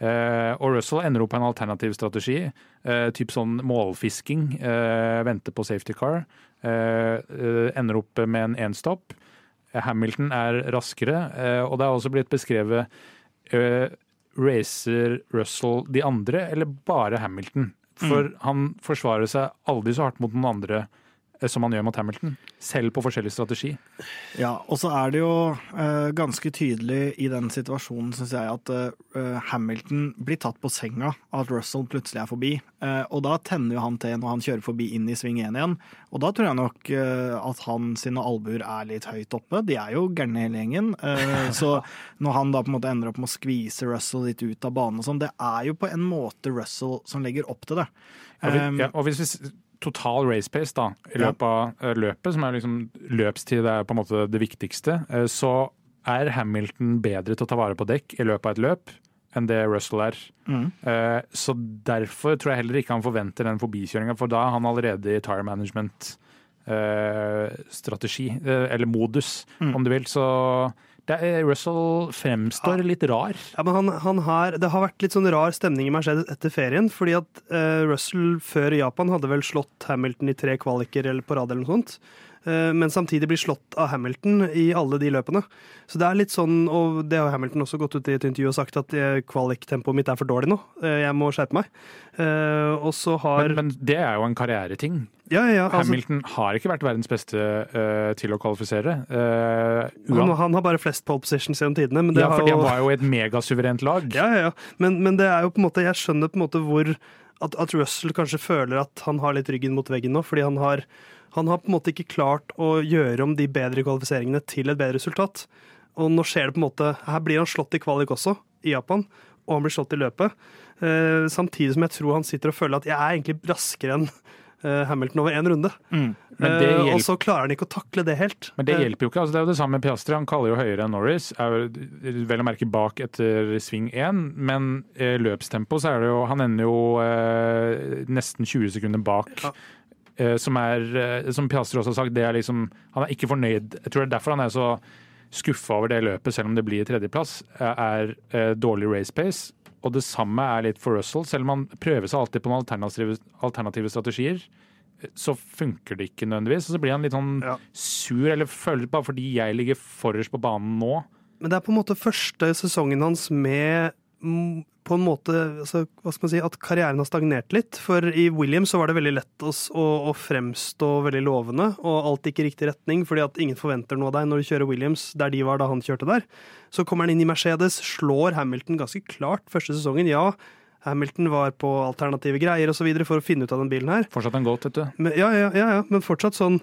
Eh, og Russell ender opp på en alternativ strategi, uh, typ sånn målfisking, uh, vente på safety car. Eh, eh, ender opp med en enstopp. Hamilton er raskere, eh, og det er også blitt beskrevet eh, Racer Russell de andre, eller bare Hamilton? For han forsvarer seg aldri så hardt mot noen andre som han gjør mot Hamilton, selv på forskjellig strategi. Ja, og så er det jo uh, ganske tydelig i den situasjonen, syns jeg, at uh, Hamilton blir tatt på senga av at Russell plutselig er forbi. Uh, og da tenner jo han til når han kjører forbi inn i sving 1 igjen. Og da tror jeg nok eh, at han sine albuer er litt høyt oppe. De er jo gærne hele gjengen. Eh, så når han da på en måte ender opp med å skvise Russell litt ut av banen og sånn, det er jo på en måte Russell som legger opp til det. Um, ja, og hvis vi total race pace da, i løpet av eh, løpet, som er liksom løpstid er på en måte det viktigste, eh, så er Hamilton bedre til å ta vare på dekk i løpet av et løp enn det Russell er. Mm. Eh, Så derfor tror jeg heller ikke han forventer den forbikjøringa, for da er han allerede i tire management-strategi, eller modus, Mm. om du vil. Så er, Russell fremstår litt rar. Ja, men han, han har, det har vært litt sånn rar stemning i Mercedes etter ferien. Fordi at uh, Russell før Japan hadde vel slått Hamilton i tre kvaliker eller på rad eller noe sånt. Eh, men samtidig blir slått av Hamilton i alle de løpene. Så det er litt sånn, og det har Hamilton også gått ut i et intervju og sagt, at eh, kvaliktempoet mitt er for dårlig nå. Eh, jeg må skjerpe meg. Og så har Men, men det er jo en karriereting. Ja, ja. Altså, Hamilton har ikke vært verdens beste uh, til å kvalifisere. Uh, han, han har bare flest pole positions gjennom tidene. Men det ja, for det var jo et megasuverent lag. Ja, ja, ja. Men, men det er jo på en måte Jeg skjønner på en måte hvor at, at Russell kanskje føler at han har litt ryggen mot veggen nå, fordi han har, han har på en måte ikke klart å gjøre om de bedre kvalifiseringene til et bedre resultat. Og nå skjer det på en måte Her blir han slått i kvalik også, i Japan, og han blir slått i løpet. Eh, samtidig som jeg tror han sitter og føler at jeg er egentlig raskere enn eh, Hamilton over én runde. Det Eh, og så klarer han ikke å takle det helt. Men det Eh, hjelper jo ikke. altså Det er jo det samme med Piastri. Han kaller jo høyere enn Norris. Er vel å merke bak etter sving 1, men eh, løpstempo så er det jo Han ender jo eh, nesten 20 sekunder bak. Ja. Eh, som er, eh, som Piastri også har sagt, det er liksom Han er ikke fornøyd. Jeg tror det er derfor han er så skuffa over det løpet, selv om det blir tredjeplass, eh, er dårlig race pace. Og det samme er litt for Russell. Selv om han prøver seg alltid på noen alternative, alternative strategier, så funker det ikke nødvendigvis. Og så blir han litt sånn Ja. sur, eller føler bare fordi jeg ligger forrest på banen nå. Men det er på en måte første sesongen hans med på en måte, altså, hva skal man si, at karrieren har stagnert litt. For i Williams så var det veldig lett å, å, fremstå veldig lovende, og alt gikk i riktig retning, fordi at ingen forventer noe av deg når du kjører Williams der de var da han kjørte der. Så kommer han inn i Mercedes, slår Hamilton ganske klart første sesongen. Ja, Hamilton var på alternative greier videre for å finne ut av den bilen her. Fortsatt en goat, vet du. Men, ja, ja, ja, ja, men fortsatt sånn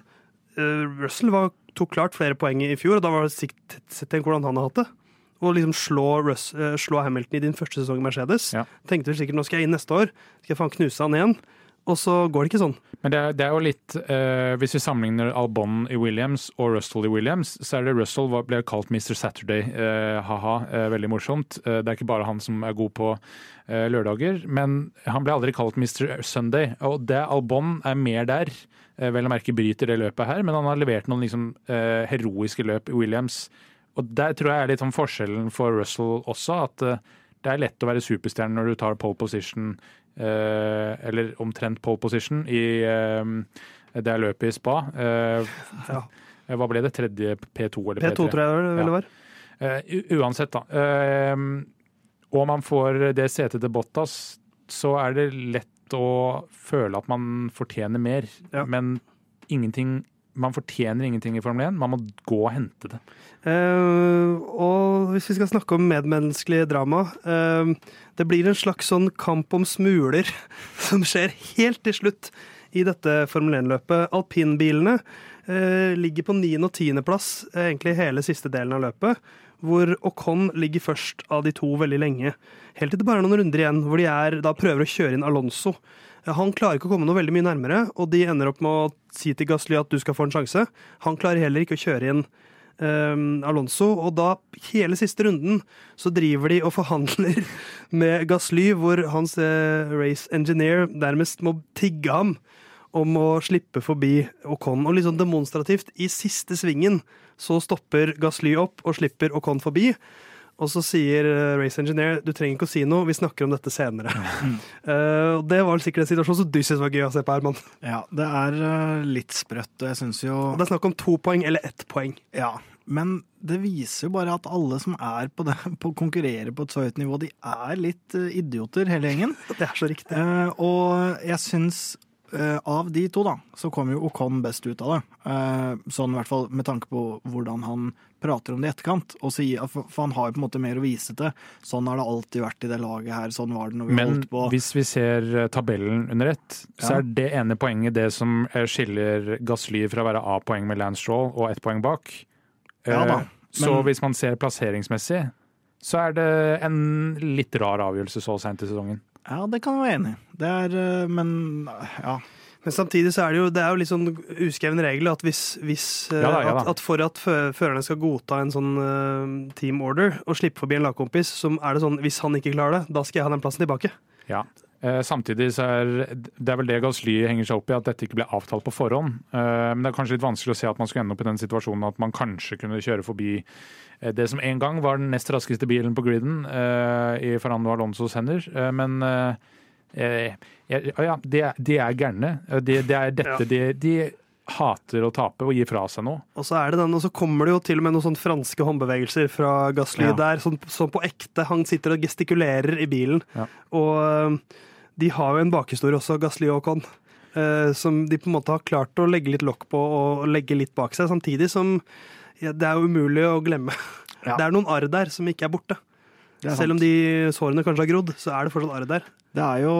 uh, Russell var, tok klart flere poeng i fjor, og da var det sikt sett hvordan han har hatt det. Å liksom slå, Russ, uh, slå Hamilton i din første sesong i Mercedes. Ja. Tenkte vel sikkert nå skal jeg inn neste år, skal jeg faen knuse han igjen. Og så går det ikke sånn. Men det er, det er jo litt uh, Hvis vi sammenligner Albon i Williams og Russell i Williams, så er det Russell var- ble kalt Mr. Saturday. Uh, ha-ha. Eh, veldig morsomt. Det er ikke bare han som er god på lørdager, men han ble aldri kalt Mr. Sunday. Og det Albon er mer der. Vel å merke bryter det løpet her, men han har levert noen liksom, heroiske løp i Williams. Og der tror jeg er litt sånn forskjellen for Russell også, at eh, det er lett å være superstjerne når du tar pole position, eh, eller omtrent pole position, i eh, det er løpet i spa. Ja. Hva ble det? Tredje P2 eller P3? P2 tror jeg det vel Ja. var. Eh, uansett, da. Og man får det setet til Bottas, så er det lett å føle at man fortjener mer. Ja. Men ingenting man fortjener ingenting i Formel 1, man må gå og hente det. Uh, og hvis vi skal snakke om medmenneskelig drama uh, Det blir en slags sånn kamp om smuler som skjer helt til slutt i dette Formel 1-løpet. Alpinbilene uh, ligger på 9. og 10. plass egentlig hele siste delen av løpet. Hvor Ocon ligger først av de to veldig lenge. Helt til det bare er noen runder igjen, hvor de er, da prøver å kjøre inn Alonso. Eh, Han klarer ikke å komme noe veldig mye nærmere, og de ender opp med å si til Gasly at du skal få en sjanse. Han klarer heller ikke å kjøre inn um, Alonso. Og da, hele siste runden, så driver de og forhandler med Gasly, hvor hans eh, race engineer nærmest må tigge ham om å slippe forbi Ocon. Og sånn demonstrativt, i siste svingen, så stopper Gasly opp og slipper Ocon forbi. Og så sier eh, race engineer du trenger ikke å si noe, vi snakker om dette senere. Eh, og det var sikkert en situasjon som du syntes var gøy å se på, Herman. Ja, det er eh, litt sprøtt, og jeg syns jo Og det er snakk om to poeng eller ett poeng. Ja, men det viser jo bare at alle som er på det, på å konkurrere på et så høyt nivå, de er litt eh, idioter, hele gjengen. Det er så riktig. Uh, og jeg syns uh, av de to, da, så kom jo Ocon best ut av det. Uh, sånn i hvert fall med tanke på hvordan han prater om det i etterkant. Og sier, for, han har jo på en måte mer å vise til. Sånn har det alltid vært i det laget her. Sånn var det når vi Men holdt på. Men hvis vi ser eh, tabellen under ett, så Ja. er det ene poenget det som eh, skiller Gasly fra å være A-poeng med Lance Stroll og ett poeng bak. Ja da, Men... Så hvis man ser plasseringsmessig, så er det en litt rar avgjørelse så seint i sesongen. Ja, det kan jeg være enig i. Det er eh, Men ja. Men samtidig så er det jo, det er jo litt sånn uskreven regel at hvis, hvis eh, Ja da, ja da. At, at for at førerne skal godta en sånn uh, team order og slippe forbi en lagkompis, så er det sånn hvis han ikke klarer det, da skal jeg ha den plassen tilbake. Ja. Eh, samtidig så er det er vel det Gasly henger seg opp i, at dette ikke ble avtalt på forhånd. Eh, men det er kanskje litt vanskelig å se at man skulle ende opp i den situasjonen at man kanskje kunne kjøre forbi eh, det som en gang var den nest raskeste bilen på griden eh, i Fernando Alonsos hender. Eh, men eh, ja, ja, de, de er gærne. Det de er dette de, de hater å tape og gi fra seg noe. Og så er det den, og så kommer det jo til og med noen sånne franske håndbevegelser fra Gasly Ja. der, sånn, som, på ekte. Han sitter og gestikulerer i bilen. Ja. Og eh, de har jo en bakhistorie også, Gasly og Con. eh, som de på en måte har klart å legge litt lokk på og legge litt bak seg, samtidig som ja, det er jo umulig å glemme. Ja. Det er noen arr der som ikke er borte. Selv om de sårene kanskje har grodd, så er det fortsatt arr der. Det er jo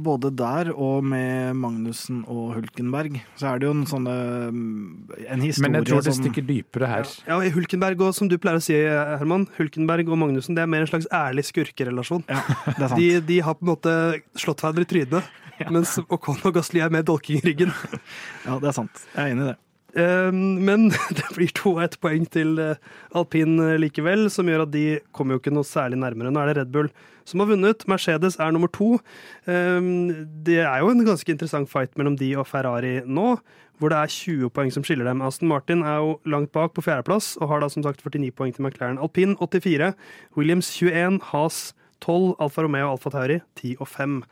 både der og med Magnussen og Hulkenberg, så er det jo en sånne mm, En historie Men jeg tror det som stikker dypere her. Ja, ja, Hulkenberg og som du pleier å si, Herman, Hulkenberg og Magnussen det er mer en slags ærlig skurkerelasjon. Ja, det er sant. De, de har på en måte slått hverandre i trynet, mens Ocon og Gasli er med dolking i ryggen. Ja, det er sant. Jeg er enig i det. Eh, Men det blir to og ett poeng til eh, alpin eh, likevel, som gjør at de kommer jo ikke noe særlig nærmere. Nå er det Red Bull som har vunnet. Mercedes er nummer to. Det er jo en ganske interessant fight mellom de og Ferrari nå, hvor det er 20 poeng som skiller dem. Aston Martin er jo langt bak på fjerdeplass og har da som sagt 49 poeng til McLaren. Alpin 84, Williams 21, Haas 12, Alfa Romeo og Alfa Tauri 10 og 5.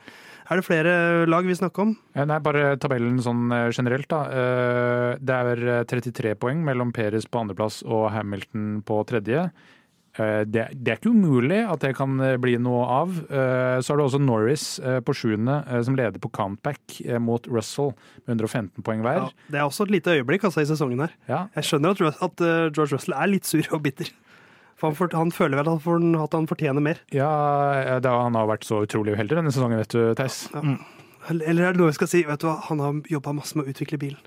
Er det flere lag vi snakker om? Eh, Nei, bare tabellen sånn eh, generelt, da. Eh, Det er eh, 33 poeng mellom Peres på andreplass og Hamilton på tredje. Eh, Det, det er ikke umulig at det kan eh, bli noe av. Eh, Så er det også Norris eh, på sjuende, eh, som leder på countback eh, mot Russell med 115 poeng hver. Ja, det er også et lite øyeblikk altså, i sesongen her. Ja, Jeg skjønner at, at eh, George Russell er litt sur og bitter. For han, for, han føler vel at han, at han fortjener mer. ja det, han har vært så utrolig uheldig denne sesongen, vet du, Theis. Eller eller er det noe jeg skal si? Vet du hva? Han har jobba masse med å utvikle bilen.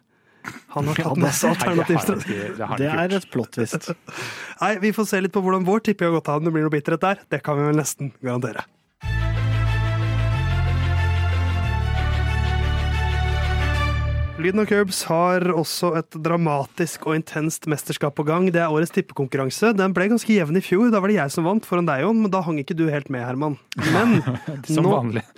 Han har tatt masse alternativ. det er et plott twist. Nei, vi får se litt på hvordan vår tipping har gått av. Om det blir noe bitterhet der, det kan vi vel nesten garantere. Lyden og Curbs har også et dramatisk og intenst mesterskap på gang. Det er årets tippekonkurranse. Den ble ganske jevn i fjor. Da var det jeg som vant foran deg, Jon, men da hang ikke du helt med, Herman. Men nå,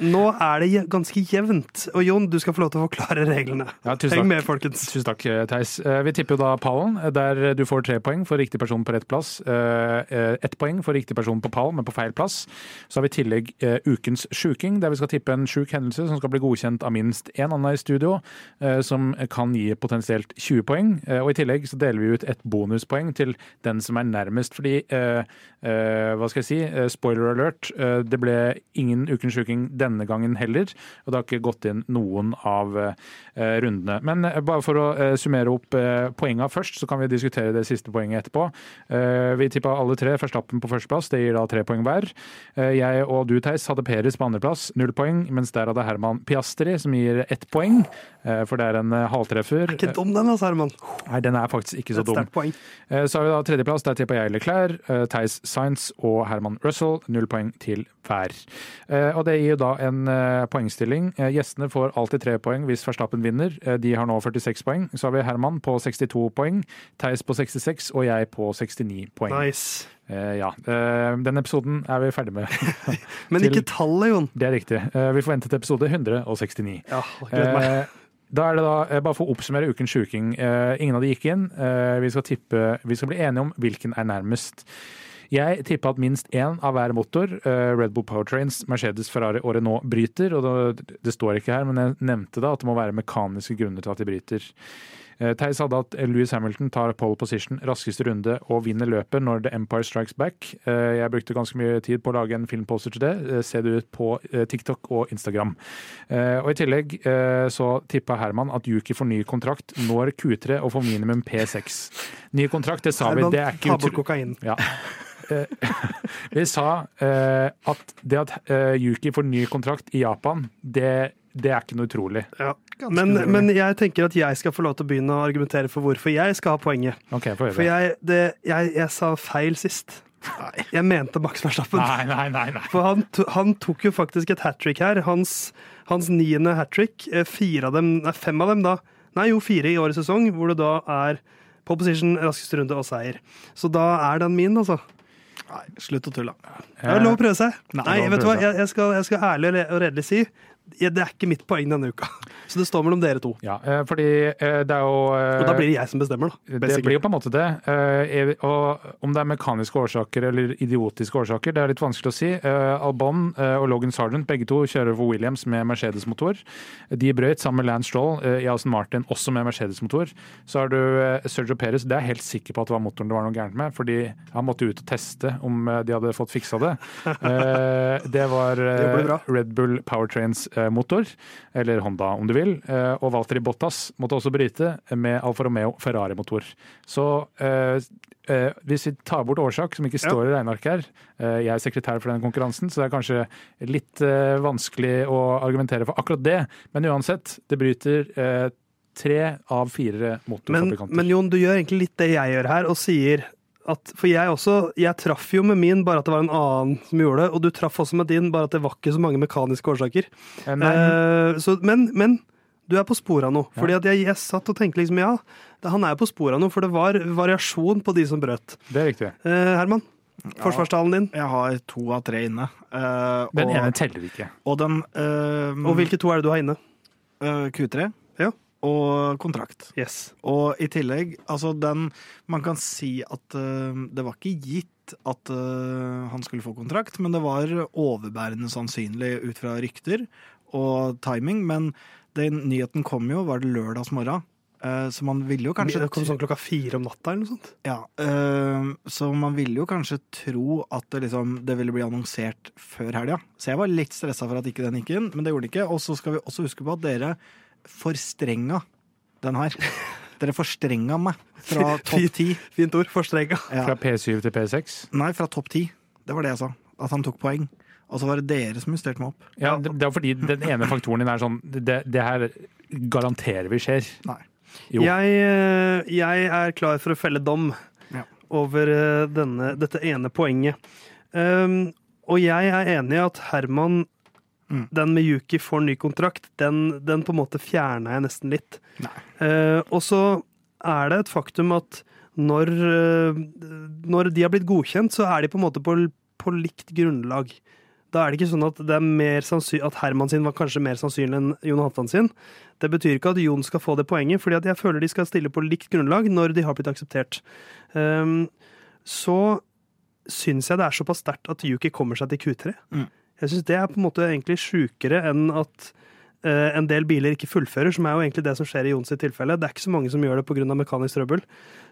nå er det ganske jevnt. Og Jon, du skal få lov til å forklare reglene. Ja, tusen Heng takk. med, folkens. Tusen takk, Theis. Eh, Vi tipper jo da pallen, eh, der du får tre poeng for riktig person på rett plass. Eh, eh, Ett poeng for riktig person på pallen, men på feil plass. Så har vi i tillegg eh, ukens sjuking, der vi skal tippe en sjuk hendelse som skal bli godkjent av minst én annen i studio, eh, som kan gi potensielt 20 poeng. Eh, Og i tillegg så deler vi ut et bonuspoeng til den som er nærmest, fordi eh, eh, Hva skal jeg si? Spoiler alert. Det ble ingen ukens sjuking denne gangen heller, og det har ikke gått inn noen av rundene. Men bare for å summere opp poenga først, så kan vi diskutere det siste poenget etterpå. Vi tippa alle tre Verstappen på førsteplass, det gir da tre poeng hver. Jeg og du, Theis, hadde Peres på andreplass, null poeng, mens der hadde Herman Piastri, som gir ett poeng. For det er en halvtreffer. Er Ikke dum den, altså, Herman. Nei, den er faktisk ikke så dum. poeng. Eh, Så har vi da tredjeplass. Der tipper jeg Leclerc, eh, Theis Sainz og Herman Russell. Null poeng til hver. Eh, Og det gir jo da en eh, poengstilling. Eh, Gjestene får alltid tre poeng hvis Verstappen vinner. Eh, De har nå 46 poeng. Så har vi Herman på 62 poeng, Theis på 66 og jeg på 69 poeng. Nice. Eh, Ja, eh, Den episoden er vi ferdig med. Men ikke tallet, Jon. Det er riktig. Eh, Vi får vente til episode 169. Ja, gleder meg. Da er det da, eh, Bare for å oppsummere ukens sjuking. Eh, ingen av de gikk inn. Eh, vi, skal tippe, vi skal bli enige om hvilken er nærmest. Jeg tippa at minst én av hver motor, Red Bull Powertrains, Mercedes, Ferrari og Renault, bryter. og det, det står ikke her, men jeg nevnte da at det må være mekaniske grunner til at de bryter. Eh, Theis hadde at Louis Hamilton tar pole position raskeste runde og vinner løpet når The Empire Strikes Back. Eh, Jeg brukte ganske mye tid på å lage en filmposter til det. Eh, Se det ut på TikTok og Instagram. Og I tillegg så tippa Herman at Yuki får ny kontrakt når Q3 og får minimum P6. Ny kontrakt, det sa vi. Det er ikke kokain. Ja. Eh, Vi sa eh, at det at eh, Yuki får ny kontrakt i Japan, det, det er ikke noe utrolig. Ja. Men, men jeg tenker at jeg skal få lov til å begynne å argumentere for hvorfor jeg skal ha poenget. Okay, for. For jeg, det, jeg, jeg sa feil sist. Jeg mente Max Verstappen. Nei, nei, nei. nei. For han, to, han tok jo faktisk et hat trick her. Hans, hans niende hat trick. Fire av dem, nei, fem av dem da. Nei, jo, fire i årets sesong, hvor det da er pole position, raskeste runde og seier. Så da er den min, altså. Nei, slutt å tulle. Det er lov å prøve seg. Nei, vet du hva, jeg, jeg, skal, jeg skal ærlig og redelig si det er ikke mitt poeng denne uka. Så det står mellom dere to. Ja, eh, fordi eh, det er jo eh, Og da blir det jeg som bestemmer, da. Det blir jo på en måte det. Og om det er mekaniske årsaker eller idiotiske årsaker, det er litt vanskelig å si. Albon og Logan Sargent, begge to kjører for Williams med Mercedes-motor. De brøt sammen med Lance Stroll i Aston Martin, også med Mercedes-motor. Så har du Sergio Perez, det er jeg helt sikker på at det var motoren det var noe gærent med, fordi han måtte ut og teste om de hadde fått fiksa det. Det var Det. Red Bull Powertrains-motor, eller Honda om du vil. Eh, Og Valtteri Bottas måtte også bryte med Alfa Romeo Ferrari-motor. Så eh, eh, hvis vi tar bort årsak, som ikke står i regnearket her eh, Jeg er sekretær for denne konkurransen, så det er kanskje litt eh, vanskelig å argumentere for akkurat det. Men uansett, det bryter tre av fire Men, motorfabrikanter. men Jon, du gjør egentlig litt det jeg gjør her, og sier at For jeg også Jeg traff jo med min, bare at det var en annen som gjorde det, og du traff også med din, bare at det var ikke så mange mekaniske årsaker. Eh, Eh, så, men, men du er på sporet av noe. Fordi at jeg, jeg satt og tenkte liksom ja, han er på sporet av noe, for det var variasjon på de som brøt. det er riktig. Eh, Herman, forsvarstalen din. Jeg har to av tre inne. Uh, Den og, ene teller ikke. og den uh, Og hvilke to er det du har inne? Uh, Q3 Ja. Og kontrakt. Yes. Og i tillegg, altså den Man kan si at uh, det var ikke gitt at uh, han skulle få kontrakt, men det var overbærende sannsynlig ut fra rykter og timing. Men den nyheten kom jo, var det lørdags morgen. Eh, så man ville jo kanskje Det kom sånn klokka fire om natta eller noe sånt. Ja, så man ville jo kanskje tro at det, liksom, det ville bli annonsert før helga. Så jeg var litt stressa for at ikke den gikk inn, men det gjorde det ikke. Og så skal vi også huske på at dere forstrenga den her. Dere forstrenga meg fra topp ti. Fint ord. Forstrenga. Ja. Fra P7 til P6. Nei, fra topp ti. Det var det jeg sa. At han tok poeng. Og så var det dere som justerte meg opp. Ja, det, det er fordi den ene faktoren din er sånn Det, det her garanterer vi skjer. Nei. Jo. Jeg, eh, jeg er klar for å felle dom Ja. over eh, denne, dette ene poenget. Um, og jeg er enig i at Herman, Mm. den med Yuki, får ny kontrakt. Den, den på en måte fjerna jeg nesten litt. Eh, og så er det et faktum at når, eh, når de har blitt godkjent, så er de på en måte på, på likt grunnlag. Da er det ikke sånn at, det mer at Herman sin var kanskje mer sannsynlig enn Jon Halvdan sin. Det betyr ikke at Jon skal få det poenget, fordi jeg føler de skal stille på likt grunnlag når de har blitt akseptert. Um, så syns jeg det er såpass sterkt at Yuki kommer seg til Q3. Mm. Jeg syns det er på en måte egentlig sjukere enn at Uh, en del biler ikke fullfører, som er jo egentlig det som skjer i Jons tilfelle. Det er ikke så mange som gjør det pga. mekanisk trøbbel.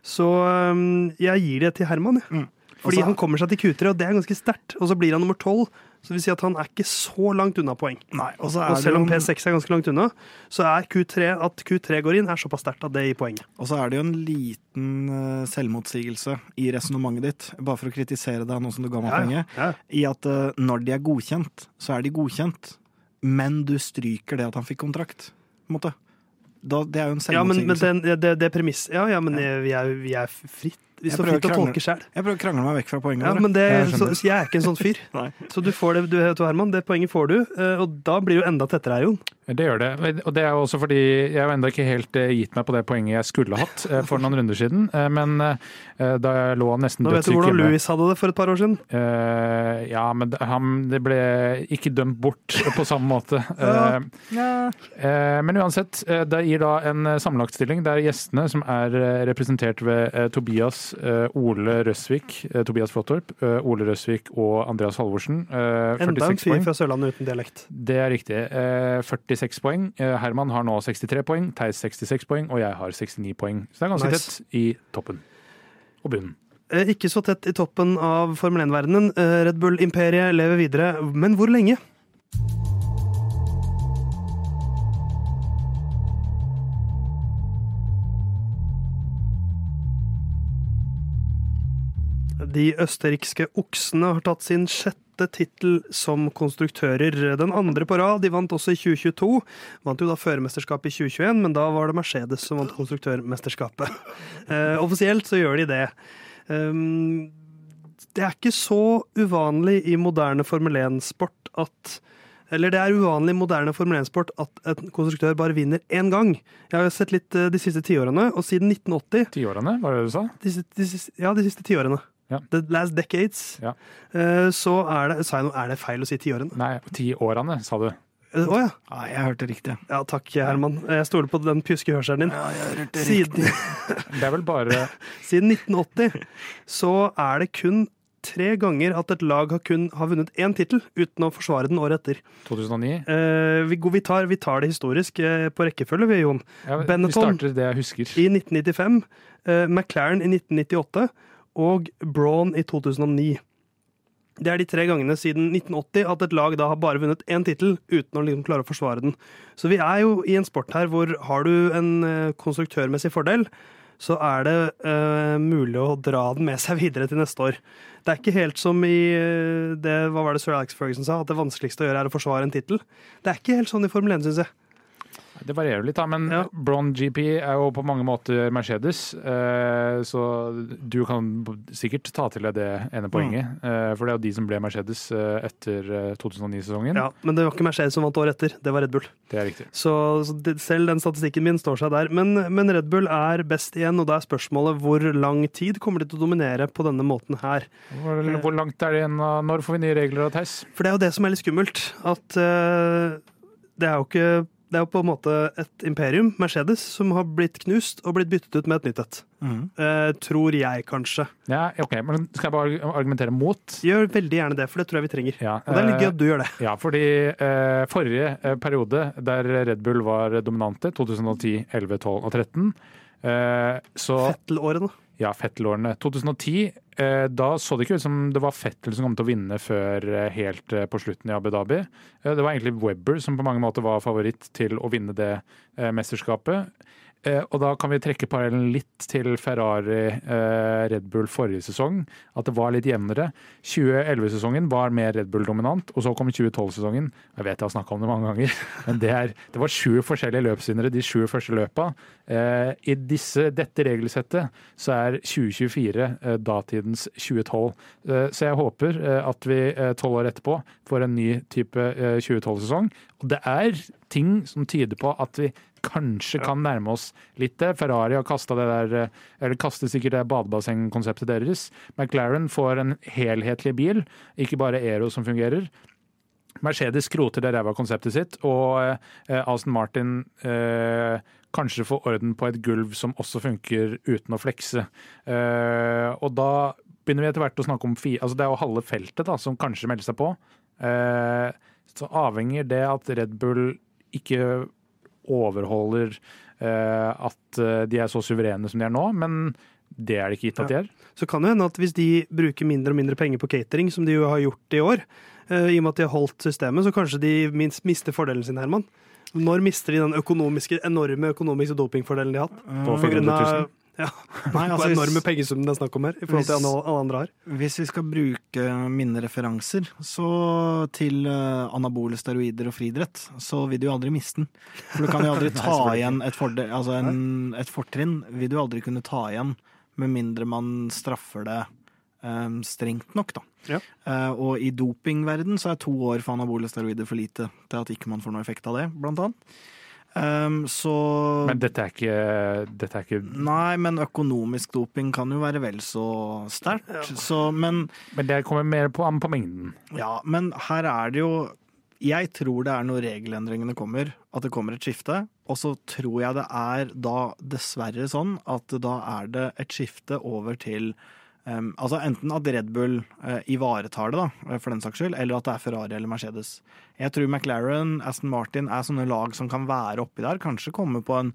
Så um, jeg gir det til Herman, jeg. Mm. Fordi Altså- han kommer seg til Q3, og det er ganske sterkt. Og så blir han nummer tolv. Så det vil si at han er ikke så langt unna poeng. Nei, og så Og selv om P6 er ganske langt unna, så er Q3, at Q3 går inn, er såpass sterkt at det gir poeng. Og så er det jo en liten eh, selvmotsigelse i resonnementet ditt, bare for å kritisere deg nå som du ga meg poenget, ja. i at eh, når de er godkjent, så er de godkjent, men du stryker det at han fikk kontrakt. På en måte. da, det er jo en selvmotsigelse. Ja, men, men det, det, det premiss Ja, ja, men vi er, vi er fritt. Jeg står prøver til å tolke sjøl. Jeg prøver å krangle meg vekk fra poenget. Ja, men det, Jeg så, jeg er ikke en sånn fyr. Så du får det, du, Herman, det poenget får du, eh, og da blir du enda tettere her, Jon. Det gjør det. Og det er jo også fordi jeg har ennå ikke helt eh, gitt meg på det poenget jeg skulle hatt eh, for noen runder siden. Men da jeg lå nesten Nå vet du hvordan hjemme Louis hadde det for et par år siden. Eh, Ja, men det- han, det ble ikke dømt bort på samme måte. Ja. Eh, eh, Men uansett, det gir da en sammenlagtstilling der gjestene, som er representert ved Tobias Ole Røsvik, eh, Tobias Flåttorp, eh, Ole Røsvik og Andreas Halvorsen, eh, Enda en fyr fra Sørlandet uten dialekt. Det er riktig. Eh, 46 poeng. Eh, Herman har nå 63 poeng, Theis 66 poeng, og jeg har 69 poeng. Så det er ganske Nice. tett i toppen og bunnen. Eh, Ikke så tett i toppen av Formel 1-verdenen. Eh, Red Bull-imperiet lever videre, men hvor lenge? De østerrikske oksene har tatt sin sjette tittel som konstruktører. Den andre på rad. De vant også i 2022. Vant jo da førermesterskapet i 2021, men da var det Mercedes som vant konstruktørmesterskapet. Eh, offisielt så gjør de det. Um, det er ikke så uvanlig i moderne Formel 1-sport at eller det er uvanlig i moderne Formel 1-sport at en konstruktør bare vinner én gang. Jeg har sett litt eh, de siste tiårene, og siden 1980 Tiårene, var det du sa? de, de, Ja, de siste tiårene. Ja. The last decades. Ja. Eh, Så er det Sa jeg noe? Er det feil å si tiårene? Nei, tiårene, sa du. Å oh, ja. Nei, jeg hørte riktig. ja. Takk, Herman. Jeg stoler på den pjuske hørselen din. Ja, jeg hørte Siden, Det er vel bare siden 1980 så er det kun tre ganger at et lag har kun har vunnet én tittel uten å forsvare den året etter. 2009. Eh, vi, vi, tar, vi tar det historisk eh, på rekkefølge, vi, Jon. Ja, vi Benetton. starter det jeg husker. I 1995, eh, McLaren i 1998 og Braun i 2009. Det er de tre gangene siden 1980 at et lag da har bare vunnet én tittel uten å liksom klare å forsvare den. Så vi er jo i en sport her hvor har du en eh, konstruktørmessig fordel, så er det uh, mulig å dra den med seg videre til neste år. Det er ikke helt som i eh, det, hva var det Sir Alex Ferguson sa, at det vanskeligste å gjøre er å forsvare en tittel. Det er ikke helt sånn i Formel 1, syns jeg. Det varierer litt, da, men Ja. Bron GP er jo på mange måter Mercedes. Eh, så du kan sikkert ta til deg det ene poenget. Mm. for det er jo de som ble Mercedes eh, etter eh, 2009-sesongen. Ja, men det var ikke Mercedes som vant året etter, det var Red Bull. Det er riktig. Så, selv den statistikken min står seg der. Men, men Red Bull er best igjen, og da er spørsmålet hvor lang tid kommer de til å dominere på denne måten her. Hvor, hvor langt er det igjen? Når får vi nye regler av Theis? For det er jo det som er litt skummelt. At det er jo ikke det er jo på en måte et imperium, Mercedes, som har blitt knust og blitt byttet ut med et nytt et. Mm. Eh, tror jeg, kanskje. Ja, ok, men Skal jeg bare argumentere mot? Gjør veldig gjerne det, for det tror jeg vi trenger. Ja, Og det er litt gøy eh, at du gjør det. Ja, fordi eh, forrige eh, periode der Red Bull var dominante, 2010, 11, 12 og 13 eh, Så Fettel-årene. Ja, Fettel-årene. 2010, eh, da så det ikke ut som det var Fettel som kom til å vinne før eh, helt eh, på slutten i Abu Dhabi. Det var egentlig Webber som på mange måter var favoritt til å vinne det mesterskapet. Eh, og da kan vi trekke parallellen litt til Ferrari eh, Red Bull forrige sesong. At det var litt jevnere. 2011-sesongen var mer Red Bull-dominant, og så kom 2012-sesongen. Jeg vet jeg har snakka om det mange ganger, men det, er, det var sju forskjellige løpsvinnere de sju første løpa. Eh, I disse, dette regelsettet så er 2024 eh, datidens 2012. Eh, så jeg håper at vi tolv år etterpå får en ny type eh, 2012-sesong. Og det er ting som tyder på at vi kanskje kan nærme oss litt det. Ferrari har kasta det der, eh, eller kastet sikkert det badebassengkonseptet deres. McLaren får en helhetlig bil, ikke bare Aero som fungerer. Mercedes skroter det ræva konseptet sitt, og eh, Aston Martin eh, kanskje får orden på et gulv som også funker uten å flekse. Eh, og da begynner vi etter hvert å snakke om fi, altså Det er jo halve feltet da, som kanskje melder seg på. Eh, så avhenger det at Red Bull ikke overholder eh, at eh, de er så suverene som de er nå. Men det er det ikke gitt at de er. Ja. Så kan det hende at hvis de bruker mindre og mindre penger på catering, som de jo har gjort i år, eh, i og med at de har holdt systemet, så kanskje de minst mister fordelen sin, Herman. Når mister de den økonomiske, enorme økonomiske dopingfordelen de har hatt? På 400 000? Ja. Nei, altså, enorme pengesummen det er snakk om her. i forhold til alle andre har. Hvis vi skal bruke mine referanser så til eh, anabole steroider og friidrett, så vil du jo aldri miste den. For du kan jo aldri ta igjen et, fordel, altså en, et fortrinn. Vil du aldri kunne ta igjen, med mindre man straffer det um, strengt nok, da. Ja. Uh, og i dopingverden så er to år for anabole steroider for lite til at ikke man får noe effekt av det, blant annet. Um, så Men dette er ikke, dette er ikke Nei, men økonomisk doping kan jo være vel så sterkt. Så, men Men det kommer mer på, an på mengden. Ja, men her er det jo Jeg tror det er når regelendringene kommer, at det kommer et skifte. Og så tror jeg det er da dessverre sånn at da er det et skifte over til um, Altså enten at Red Bull uh, ivaretar det, da, for den saks skyld, eller at det er Ferrari eller Mercedes. Jeg tror McLaren, Aston Martin er sånne lag som kan være oppi der. Kanskje komme på en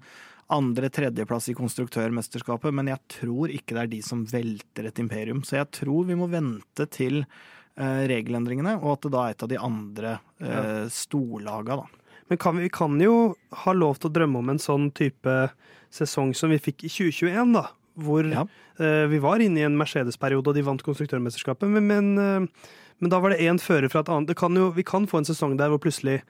andre-tredjeplass i konstruktørmesterskapet, men jeg tror ikke det er de som velter et imperium. Så jeg tror vi må vente til uh, regelendringene, og at det da er et av de andre uh, storlaga, da. Men kan vi vi kan jo ha lov til å drømme om en sånn type sesong som vi fikk i 2021, da. Hvor Ja. uh, vi var inne i en Mercedes-periode, og de vant konstruktørmesterskapet. Men, men, uh, men da var det én fører fra et annet. Det kan jo, vi kan få en sesong der hvor plutselig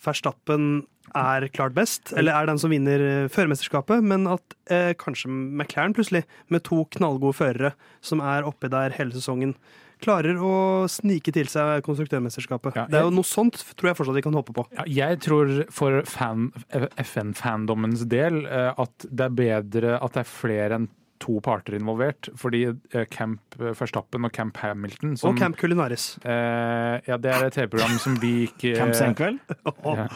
Verstappen er klart best, eller er den som vinner eh, førermesterskapet, men at eh, kanskje McLaren plutselig, med to knallgode førere som er oppi der hele sesongen, klarer å snike til seg konstruktørmesterskapet. Ja, det er jo noe sånt tror jeg fortsatt vi kan håpe på. Ja, jeg tror for FN-fandommens del at det er bedre at det er flere enn to parter involvert. Fordi eh, Camp Verstappen og Camp Hamilton som, Og Camp Culinaris. eh, Ja, det er et TV-program som vi ikke Camp Senkveld? Ja.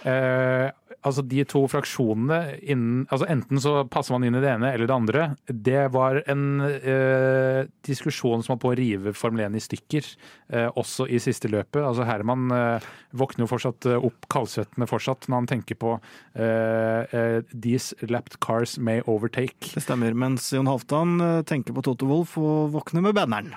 Eh, altså De to fraksjonene innen altså Enten så passer man inn i det ene eller det andre. Det var en eh, diskusjon som holdt på å rive Formel 1 i stykker, eh, også i siste løpet. Altså Herman eh, våkner jo fortsatt eh, opp kaldsvettende fortsatt når han tenker på eh, eh, These lapped cars may overtake. Det stemmer. Mens Jon Halvdan tenker på Toto Wolff og våkner med banneren.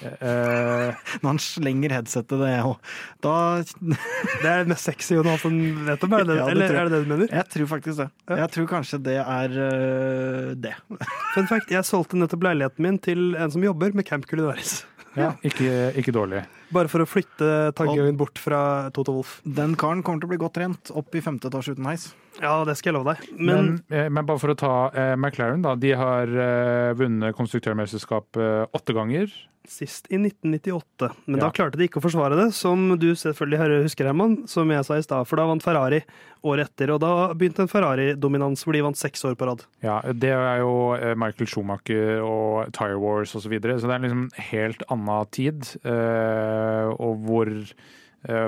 Eh, Når han slenger headsetet, det òg. Da Det er det mest sexy Jonathan vet om, er det, det, Ja, det eller er det det du mener? Jeg tror faktisk det. Jeg tror kanskje det er øh, det. Fun fact, jeg solgte nettopp leiligheten min til en som jobber med Camp Culinaris. ja, ikke, ikke dårlig. Bare for å flytte tankegangen bort fra Toto Wolff. Den karen kommer til å bli godt trent opp i femte etasje uten heis. Ja, det skal jeg love deg. Men, Men, eh, men bare for å ta eh, McLaren, da. De har eh, vunnet konstruktørmesterskapet åtte ganger. sist i 1998. Men Ja. da klarte de ikke å forsvare det, som du selvfølgelig husker, Herman, som jeg sa i stad. For da vant Ferrari året etter, og da begynte en Ferrari-dominans hvor de vant seks år på rad. Ja, Det er jo eh, Michael Schumacher og Tire Wars osv. Så, videre. så det er liksom helt annen tid. eh, og hvor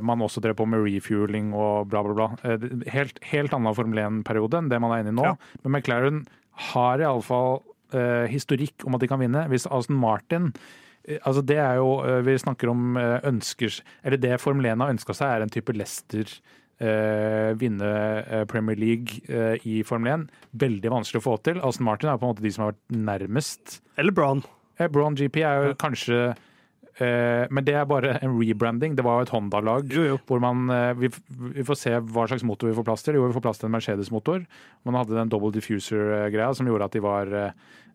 man også drev på med refueling og bla, bla, bla. Eh, helt, helt annen Formel 1-periode enn det man er inne i nå. Ja. Men McLaren har iallfall uh, historikk om at de kan vinne. Hvis Aston Martin eh, Altså det er jo, eh, Vi snakker om eh, ønsker Eller det Formel 1 har ønska seg, er en type Leicester eh, vinne eh, Premier League eh, i Formel 1. Veldig vanskelig å få til. Aston Martin er på en måte de som har vært nærmest. Eller Brown. Eh, Brown GP er jo kanskje eh, Men det er bare en rebranding. Det var jo et Honda-lag. Hvor man, eh, vi, vi får se hva slags motor vi får plass til. Jo, vi får plass til en Mercedes-motor. Man hadde den double diffuser-greia som gjorde at de var eh,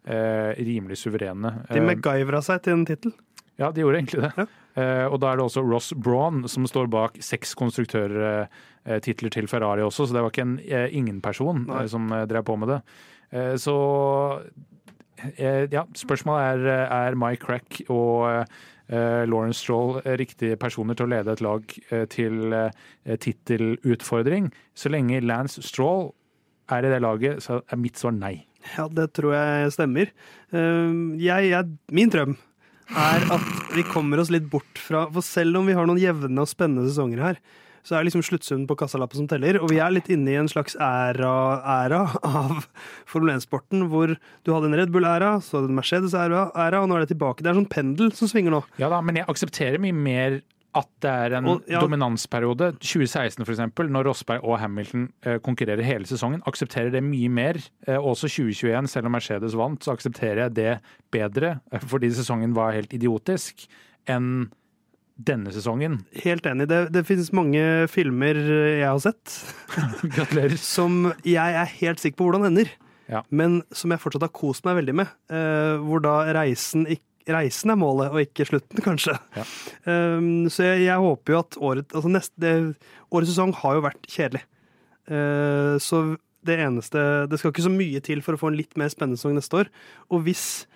eh, rimelig suverene. De Eh, MacGyvera seg til en tittel. ja, de gjorde egentlig det. Ja. Eh, og da er det også Ross Braun som står bak seks konstruktørtitler til Ferrari også, så det var ikke en eh, ingen-person eh, som eh, drev på med det. Eh, så eh, ja, spørsmålet er er Mike Crack og eh, Lawrence Stroll eh, riktige personer til å lede et lag eh, til eh, tittelutfordring. Så lenge Lance Stroll er i det laget, så er mitt svar nei. Ja, det tror jeg stemmer. Eh, Jeg, jeg, min drøm er at vi kommer oss litt bort fra For selv om vi har noen jevne og spennende sesonger her, så er det liksom sluttsummen på kassalappen som teller. Og vi er litt inne i en slags æra, æra av Formel 1-sporten, hvor du hadde en Red Bull-æra, så hadde du en Mercedes-æra, og nå er det tilbake. Det er sånn pendel som svinger nå. Ja da, men jeg aksepterer mye mer at det er en Og, ja. dominansperiode. 2016 for eksempel, når Rosberg og Hamilton eh, konkurrerer hele sesongen, aksepterer det mye mer. Eh, også 2021, selv om Mercedes vant, så aksepterer jeg det bedre, eh, fordi sesongen var helt idiotisk, enn denne sesongen. Helt enig. Det, det finnes mange filmer jeg har sett, Gratulerer. som jeg er helt sikker på hvordan ender. Ja. men som jeg fortsatt har kost meg veldig med. Uh, hvor da reisen, reisen er målet, og ikke slutten, kanskje. Ja. Um, så jeg, jeg håper jo at året, altså neste, det, årets sesong har jo vært kjedelig. Uh, så det eneste Det skal ikke så mye til for å få en litt mer spennende sesong neste år. Og hvis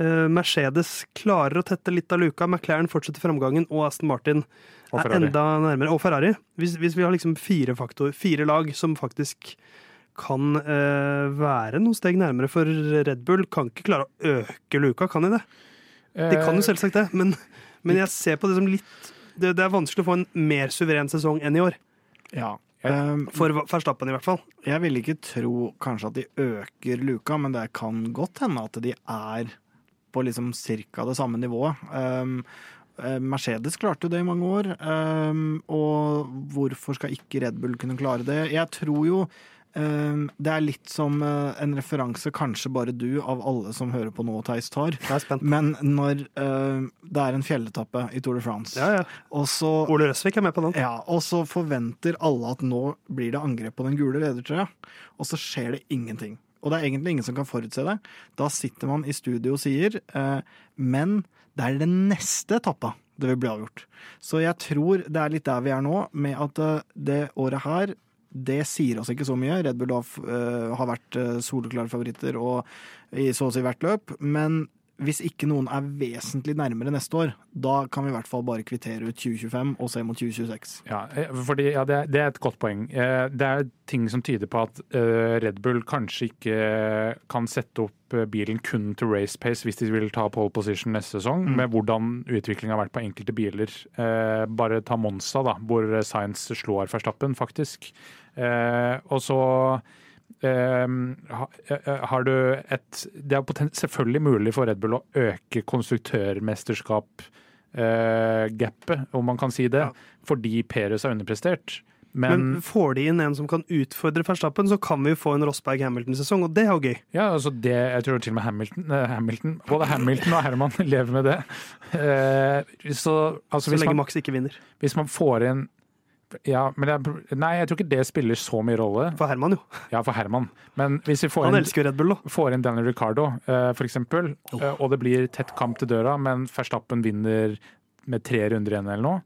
Mercedes klarer å tette litt av luka, McLaren fortsetter framgangen, og Aston Martin Og er enda nærmere. Og Ferrari. Hvis, hvis vi har liksom fire faktor, fire lag som faktisk kan eh, være noen steg nærmere, for Red Bull kan ikke klare å øke luka, kan de det? De kan jo Eh, selvsagt det, men, men jeg ser på det som litt det, det er vanskelig å få en mer suveren sesong enn i år. Ja. Um, For Verstappen, i hvert fall. jeg vil ikke tro kanskje at de øker luka, men det kan godt hende at de er på liksom cirka det samme nivået. Um, Mercedes klarte jo det i mange år, um, og hvorfor skal ikke Red Bull kunne klare det? Jeg tror jo um, det er litt som eh, en referanse kanskje bare du av alle som hører på nå, Theis, tar. Men når det er en fjelletappe i Tour de France, Ja, ja. og så Ole Røsvik er med på den. ja, og så forventer alle at nå blir det angrep på den gule ledertrøya, og så skjer det ingenting. Og det er egentlig ingen som kan forutse det. Da sitter man i studio og sier eh, men det er den neste etappa det vil bli avgjort. Så jeg tror det er litt der vi er nå, med at eh, det året her det sier oss ikke så mye. Red Bull har, uh, har vært uh, soleklare favoritter og i så å si hvert løp. Men hvis ikke noen er vesentlig nærmere neste år, da kan vi i hvert fall bare kvittere ut 2025 og se mot 2026. Ja, eh, fordi, ja det, er, et godt poeng. Eh, Det er ting som tyder på at eh, Red Bull kanskje ikke kan sette opp bilen kun til race pace hvis de vil ta pole position neste sesong, med hvordan utviklingen har vært på enkelte biler. Bare ta Monza, da, hvor Science slår Verstappen, faktisk. Og så har du et Det er selvfølgelig mulig for Red Bull å øke konstruktørmesterskap-gapet, om man kan si det, fordi Perez har underprestert. Men, Men, får de inn en som kan utfordre Verstappen, så kan vi jo få en Rosberg-Hamilton-sesong, og det er jo gøy. ja, altså det, jeg tror til og med Hamilton, eh, Hamilton Både Hamilton og Herman lever med det. Eh, så altså, Så lenge man, Max ikke vinner. hvis man får inn ja, men er, Nei, jeg tror ikke det spiller så mye rolle. For Herman, jo. Ja, for Herman. Men hvis vi får Han elsker Red Bull, da. får inn Daniel Ricardo, eh, for eksempel, eh, og det blir tett kamp til døra, men Verstappen vinner med tre runder igjen eller noe.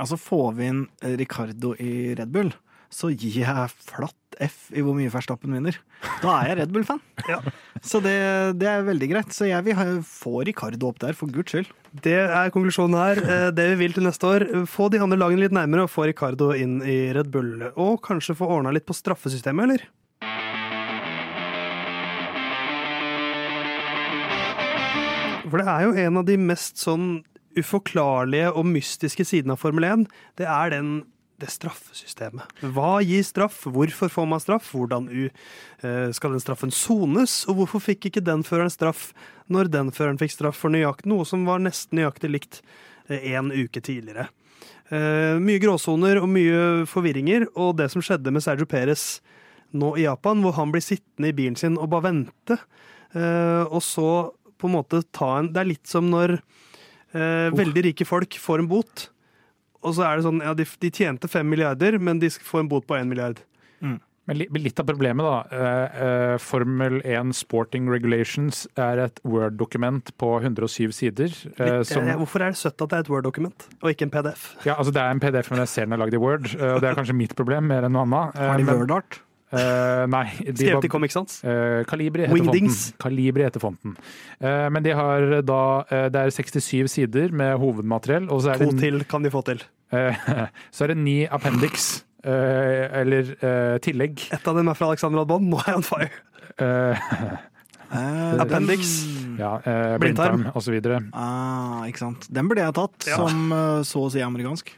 Altså Får vi inn eh, Ricardo i Red Bull, så gir jeg flatt F i hvor mye Verstappen vinner. Da er jeg Red Bull-fan. Ja. Så det, det er veldig greit. Så jeg vil ha, få Ricardo opp der, for guds skyld. Det er konklusjonen her. Eh, Det vi vil til neste år, få de andre lagene litt nærmere og få Ricardo inn i Red Bull. Og kanskje få ordna litt på straffesystemet, eller? For det er jo en av de mest sånn uforklarlige og mystiske sidene av Formel 1. Det er den, det straffesystemet. Hva gir straff? Hvorfor får man straff? Hvordan u, eh, skal den straffen sones? Og hvorfor fikk ikke den føreren straff når den føreren fikk straff for nøyakt, noe som var nesten nøyaktig likt en uke tidligere? Eh, mye gråsoner og mye forvirringer, og det som skjedde med Sergio Perez nå i Japan, hvor han blir sittende i bilen sin og bare vente, eh, og så på en måte ta en Det er litt som når eh, veldig rike folk får en bot, og så er det sånn ja, de, de tjente fem milliarder, men de får en bot på én milliard. Men litt av problemet, da. eh, eh, Formel 1 Sporting Regulations er et Word-dokument på 107 sider. eh, Litt, som, hvorfor er det søtt at det er et Word-dokument, og ikke en PDF? ja, altså Det er en PDF, men jeg ser den er lagd i Word. og Det er kanskje mitt problem mer enn noe annet. Har de Word-art? Eh, nei. De Skrevet i Comic Sans? Uh, Kalibri heter Wingdings. fonten. Kalibri heter fonten. Uh, men de har da eh, Det er 67 sider med hovedmateriell, og så er To det, til kan de få til. eh, så er det ni appendix, eh, eller eh, tillegg. Ett av dem er fra Alexander Adbond Nå er jeg on fire. Eh, Eh, Appendix. ja, eh, Blindtarm. osv. Ah, ikke sant. Den burde jeg tatt, Ja. som eh, så å si amerikansk.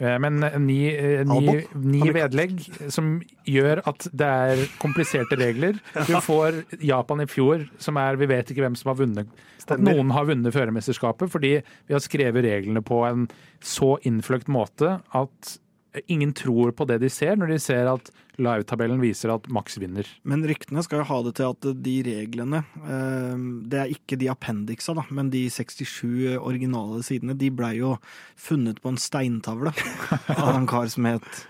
Eh, Men ni, ni, ni vedlegg som gjør at det er kompliserte regler. Du får Japan i fjor, som er Vi vet ikke hvem som har vunnet. At noen har vunnet førermesterskapet fordi vi har skrevet reglene på en så innfløkt måte at ingen tror på det de ser, når de ser at live-tabellen viser at Max vinner. Men ryktene skal jo ha det til at de reglene eh, Det er ikke de appendiksa, da, men de 67 originale sidene, de blei jo funnet på en steintavle av en kar som het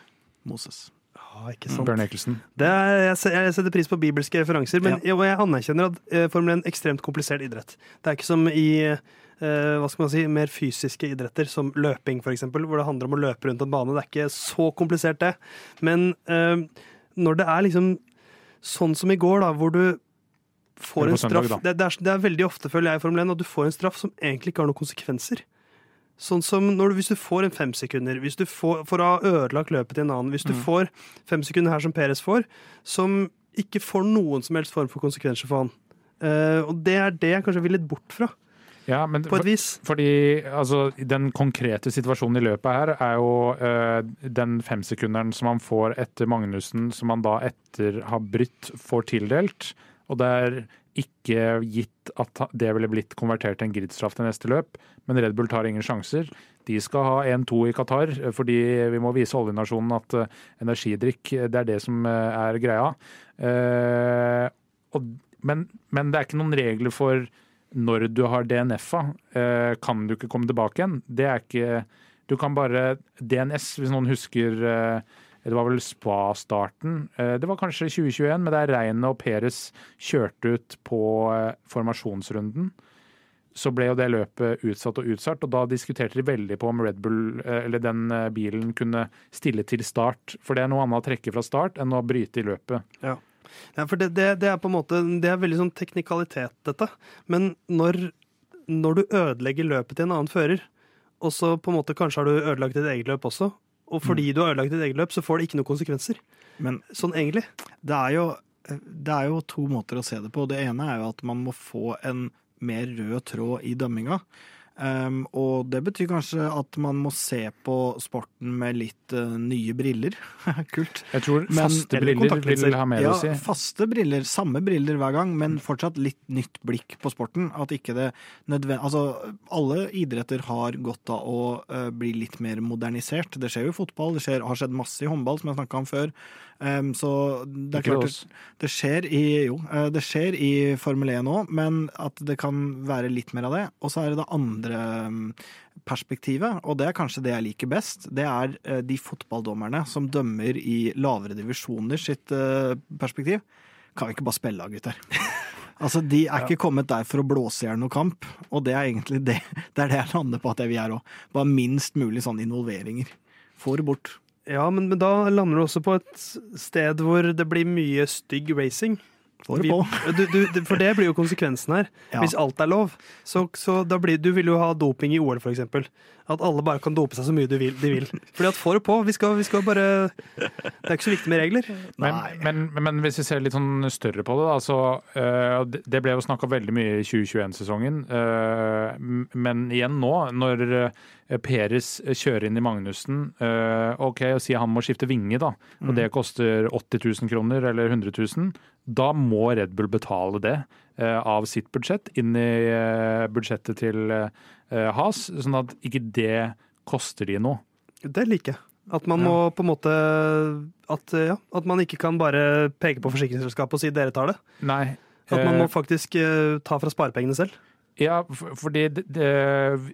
Moses. Ja, ikke sant. Bjørn Ekelsen. Det er, jeg, setter pris på bibelske referanser, men jeg, og jeg anerkjenner at eh, Formel 1 er ekstremt komplisert idrett. Det er ikke som i hva skal man si, mer fysiske idretter, som løping f.eks., hvor det handler om å løpe rundt en bane. Det er ikke så komplisert, det. Men eh, når det er liksom sånn som i går, da, hvor du får en straff det, det, er, det er veldig ofte, føler jeg, i Formel 1, at du får en straff som egentlig ikke har noen konsekvenser. Sånn som når du, Hvis du får en fem sekunder, hvis du får, for å ha ødelagt løpet til en annen, hvis du får fem sekunder her som Peres får, som ikke får noen som helst form for konsekvenser for han. Uh, og det er det jeg kanskje vil litt bort fra, Ja, men på et vis. Fordi altså, den konkrete situasjonen i løpet her er jo uh, den femsekunderen som han får etter Magnussen, som han da etter har brytt får tildelt. Og det er ikke gitt at det ville blitt konvertert til en gridstraff til neste løp, men Red Bull tar ingen sjanser. De skal ha 1-2 i Qatar, fordi vi må vise oljenasjonen at eh, energidrikk eh, det er det som er greia. Uh, og, men, men det er ikke noen regler for når du har DNF-a, eh, kan du ikke komme tilbake igjen. Det er ikke Du kan bare DNS, hvis noen husker eh, Det var vel spa-starten. Eh, det var kanskje 2021, men der Reine og Peres kjørte ut på formasjonsrunden. Så ble jo det løpet utsatt og utsatt, og da diskuterte de veldig på om Red Bull, eller den bilen, kunne stille til start. For det er noe annet å trekke fra start enn å bryte i løpet. Ja, for det, det, det er på en måte Det er veldig sånn teknikalitet, dette. Men når, når du ødelegger løpet til en annen fører, og så på en måte kanskje har du ødelagt ditt eget løp også, og fordi du har ødelagt ditt eget løp, så får det ikke noen konsekvenser. Men Sånn egentlig. det er, jo, det er jo to måter å se det på. Det ene er jo at man må få en mer rød tråd i dømminga. Um, og det betyr kanskje at man må se på sporten med litt uh, nye briller. Kult. Jeg tror faste men, briller vil ha mer ja, å si. faste briller, samme briller hver gang, men fortsatt litt nytt blikk på sporten. At ikke det nødvendig... Altså, alle idretter har godt av å uh, bli litt mer modernisert. Det skjer jo i fotball, det skjer, har skjedd masse i håndball, som jeg snakka om før. Um, så det er klart det, det skjer i Jo, eh, det skjer i Formel 1 òg, men at det kan være litt mer av det. Og så er det det andre um, perspektivet, og det er kanskje det jeg liker best. Det er eh, de fotballdommerne som dømmer i lavere divisjoner sitt eh, perspektiv. Kan vi ikke bare spille av, gutter? Altså, De er ikke kommet der for å blåse i hjel noe kamp, og det er egentlig det, det er det jeg lander på at jeg vil gjøre òg. Bare minst mulig sånne involveringer. Få det bort. Ja, men, men da lander du også på et sted hvor det blir mye stygg racing. Vi- på. Du, du, du- for det blir jo konsekvensen her. Ja. Hvis alt er lov. Så, så da blir, du vil jo ha doping i OL, for eksempel. At alle bare kan dope seg så mye de vil, de vil. Fordi at får det på. Vi skal, vi skal bare Det er ikke så viktig med regler. Men, men, men hvis vi ser litt sånn større på det, da, så uh, det- ble jo snakka veldig mye i 2021-sesongen. Uh, men igjen nå, når eh, Peres kjører inn i Magnussen Uh, OK, og sier han må skifte vinge, da, og det koster 80 000 kroner eller 100 000, da må Red Bull betale det eh, av sitt budsjett inn i eh, budsjettet til eh, Has, sånn at ikke det koster de noe. Det liker jeg. At man må på en måte at, ja, at man ikke kan bare peke på forsikringsselskapet og si 'dere tar det'. Nei. At man eh, må faktisk eh, ta fra sparepengene selv. Ja, fordi det, det,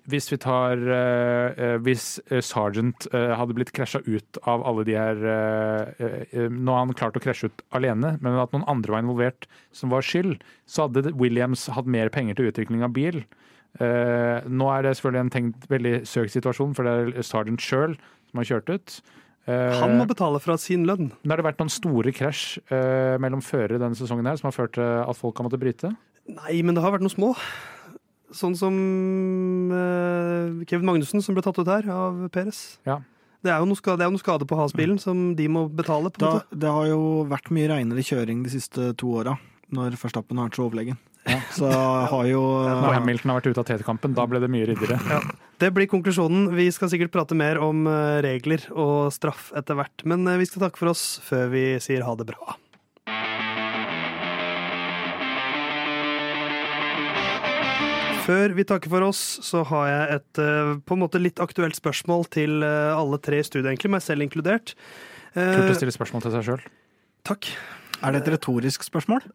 hvis vi tar eh, eh, Hvis eh, Sergeant eh, hadde blitt krasja ut av alle de her eh, eh, Nå har han klart å krasje ut alene, men at noen andre var involvert som var skyld, så hadde Williams hatt mer penger til utvikling av bil. Nå er det selvfølgelig en tenkt veldig søkt situasjon, for det er Sergeant sjøl som har kjørt ut. Han må betale fra sin lønn. har det vært noen store krasj mellom førere denne sesongen her som har ført til at folk har måttet bryte? Nei, men det har vært noe små. Sånn som uh, Kevin Magnussen, som ble tatt ut her av Peres. Ja. Det er jo noe skade, jo noe skade på Has-bilen som de må betale. på en Da, måte. det har jo vært mye reinere kjøring de siste to åra, når Verstappen har vært så overlegen. Så har jo Når Hamilton har vært ute av TT-kampen, da ble det mye ryddigere. Det blir konklusjonen. Vi skal sikkert prate mer om eh, regler og straff etter hvert, men eh, vi skal takke for oss før vi sier ha det bra. Før vi takker for oss, så har jeg et eh, på en måte litt aktuelt spørsmål til eh, alle tre i studio, egentlig, meg selv inkludert. Eh, Kult å stille spørsmål til seg sjøl. takk. Er det et retorisk spørsmål?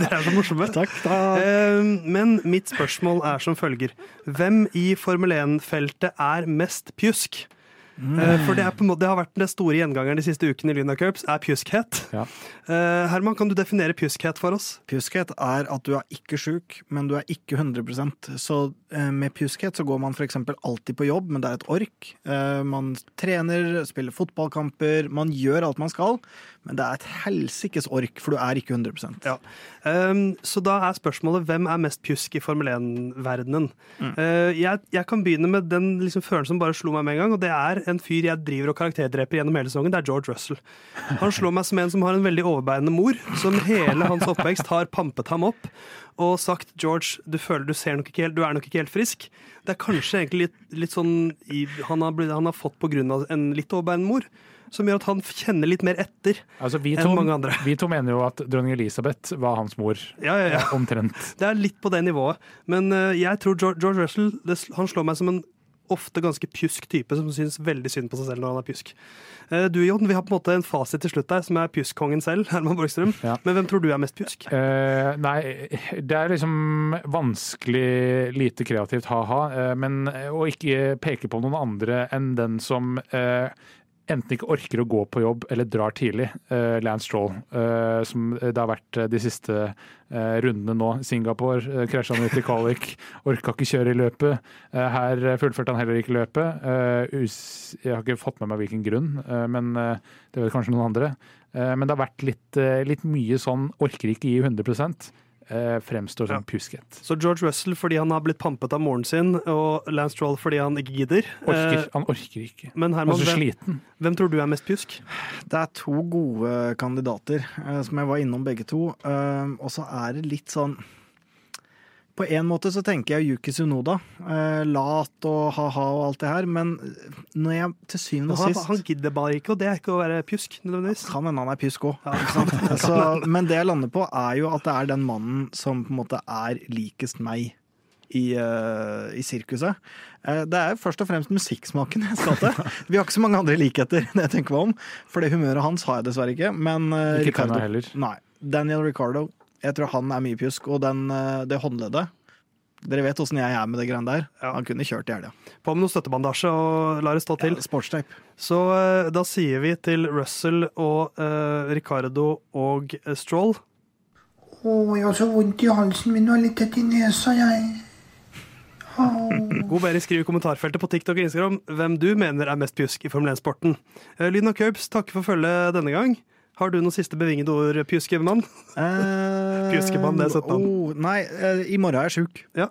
Dere er så morsomme. Takk. Da. Men mitt spørsmål er som følger. Hvem i Formel 1-feltet er mest pjusk? Eh, For det, er på måte, det har vært den store gjengangeren de siste ukene i Lyna Curbs, er pjuskhet. Ja. Eh, Herman, kan du definere pjuskhet for oss? Pjuskhet er at du er ikke sjuk, men du er ikke 100% Så eh, med pjuskhet så går man f.eks. alltid på jobb, men det er et ork. Eh, man trener, spiller fotballkamper, man gjør alt man skal, men det er et helsikes ork, for du er ikke 100 Ja. Um, så da er spørsmålet hvem er mest pjusk i Formel 1-verdenen? Uh, jeg, jeg kan begynne med den liksom, følelsen som bare slo meg med en gang, og det er en fyr jeg driver og karakterdreper gjennom hele sesongen. Det er George Russell. Han slår meg som en som har en veldig overbærende mor, som hele hans oppvekst har pampet ham opp og sagt George, du føler du ser nok ikke helt, du er nok ikke helt frisk. Det er kanskje egentlig litt, litt sånn i, han, har blitt, han har fått på grunn av en litt overbærende mor, som gjør at han kjenner litt mer etter Altså, to, enn mange andre. vi to mener jo at dronning Elisabeth var hans mor. Ja, ja, ja. eh, Omtrent. Det er litt på det nivået. Men eh, jeg tror George, George Russell det, han slår meg som en ofte ganske pjusk type som syns veldig synd på seg selv når han er pjusk. Eh, du Jon, vi har på en måte en fasit til slutt der, som er pjuskkongen selv, Herman Borgstrøm. Ja. Men hvem tror du er mest pjusk? Uh, nei, det er liksom vanskelig lite kreativt ha-ha, men å ikke peke på noen andre enn den som eh, enten ikke orker å gå på jobb eller drar tidlig, Uh, Lance Stroll, uh, som det har vært de siste uh, rundene nå. Singapore uh, krasja han ut i kvalik, orka ikke kjøre i løpet. Eh, her fullførte han heller ikke løpet. Eh, jeg har ikke fått med meg hvilken grunn, eh, men eh, det vet kanskje noen andre. Eh, men det har vært litt, eh, litt mye sånn orker ikke gi 100 eh, fremstår som pjuskhet. Så George Russell fordi han har blitt pampet av moren sin, og Lance Troll fordi han ikke gidder. Orker, Eh, han orker ikke. men Han Herman, er så hvem, sliten. hvem tror du er mest pjusk? Det er to gode kandidater, eh, som jeg var innom begge to. Eh, og så er det litt sånn På en måte så tenker jeg Yuki Sunoda. Eh, lat og ha-ha og alt det her. Men når jeg til syvende og sist han gidder bare ikke, og det er ikke å være pjusk, nødvendigvis. Kan hende han er pjusk òg. Ja, men det jeg lander på, er jo at det er den mannen som på en måte er likest meg i, uh, i sirkuset. Uh, det er først og fremst musikksmaken jeg skal til. Vi har ikke så mange andre likheter, det jeg tenker meg om. For det humøret hans har jeg dessverre ikke. Men uh, Ikke Ricardo, heller. Nei. Daniel Ricardo. Jeg tror han er mye pjusk. Og den, eh, det håndleddet Dere vet åssen jeg er med det greiene der. Ja. Han kunne kjørt i helga. På med noe støttebandasje og la det stå til. Ja, Sportsteip. Så eh, da sier vi til Russell og eh, Ricardo og eh, Stroll Å, jeg har så vondt i halsen min og litt tett i nesa, jeg. God bedre skriv i kommentarfeltet på TikTok og Instagram hvem du mener er mest pjusk i Formel 1-sporten. Eh, Lyden av Curbs takker for følget denne gang. Har du noen siste bevingede ord, pjuskemann? Eh, Pjuskemann, det er søtt navn. oh, nei, eh, i morgen er jeg sjuk. Ja.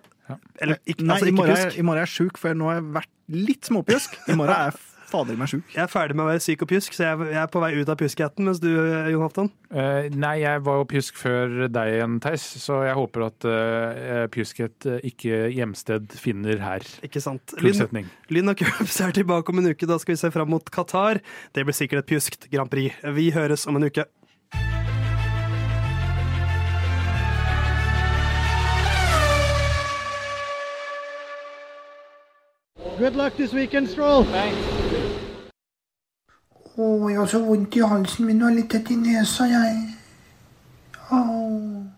Eller ikke, Nei, altså, i, morgen pjusk. i morgen er jeg sjuk, for nå har jeg vært litt småpjusk. I morgen er jeg fader meg sjuk. Jeg er ferdig med å være syk og pjusk, så jeg jeg er på vei ut av pjuskheten. Mens du, eh, Jon Halvdan? Uh, nei, jeg var jo pjusk før deg igjen, Theis, så jeg håper at uh, pjuskhet eh, ikke hjemsted finner her. Ikke sant? Lyn. Lyn og Curbs er tilbake om en uke. Da skal vi se fram mot Qatar. Det blir sikkert et pjuskt Grand Prix. Vi høres om en uke. Good luck this weekend, Stroll. Å, jeg har så vondt i halsen min og litt tett i nesa, jeg. Åh...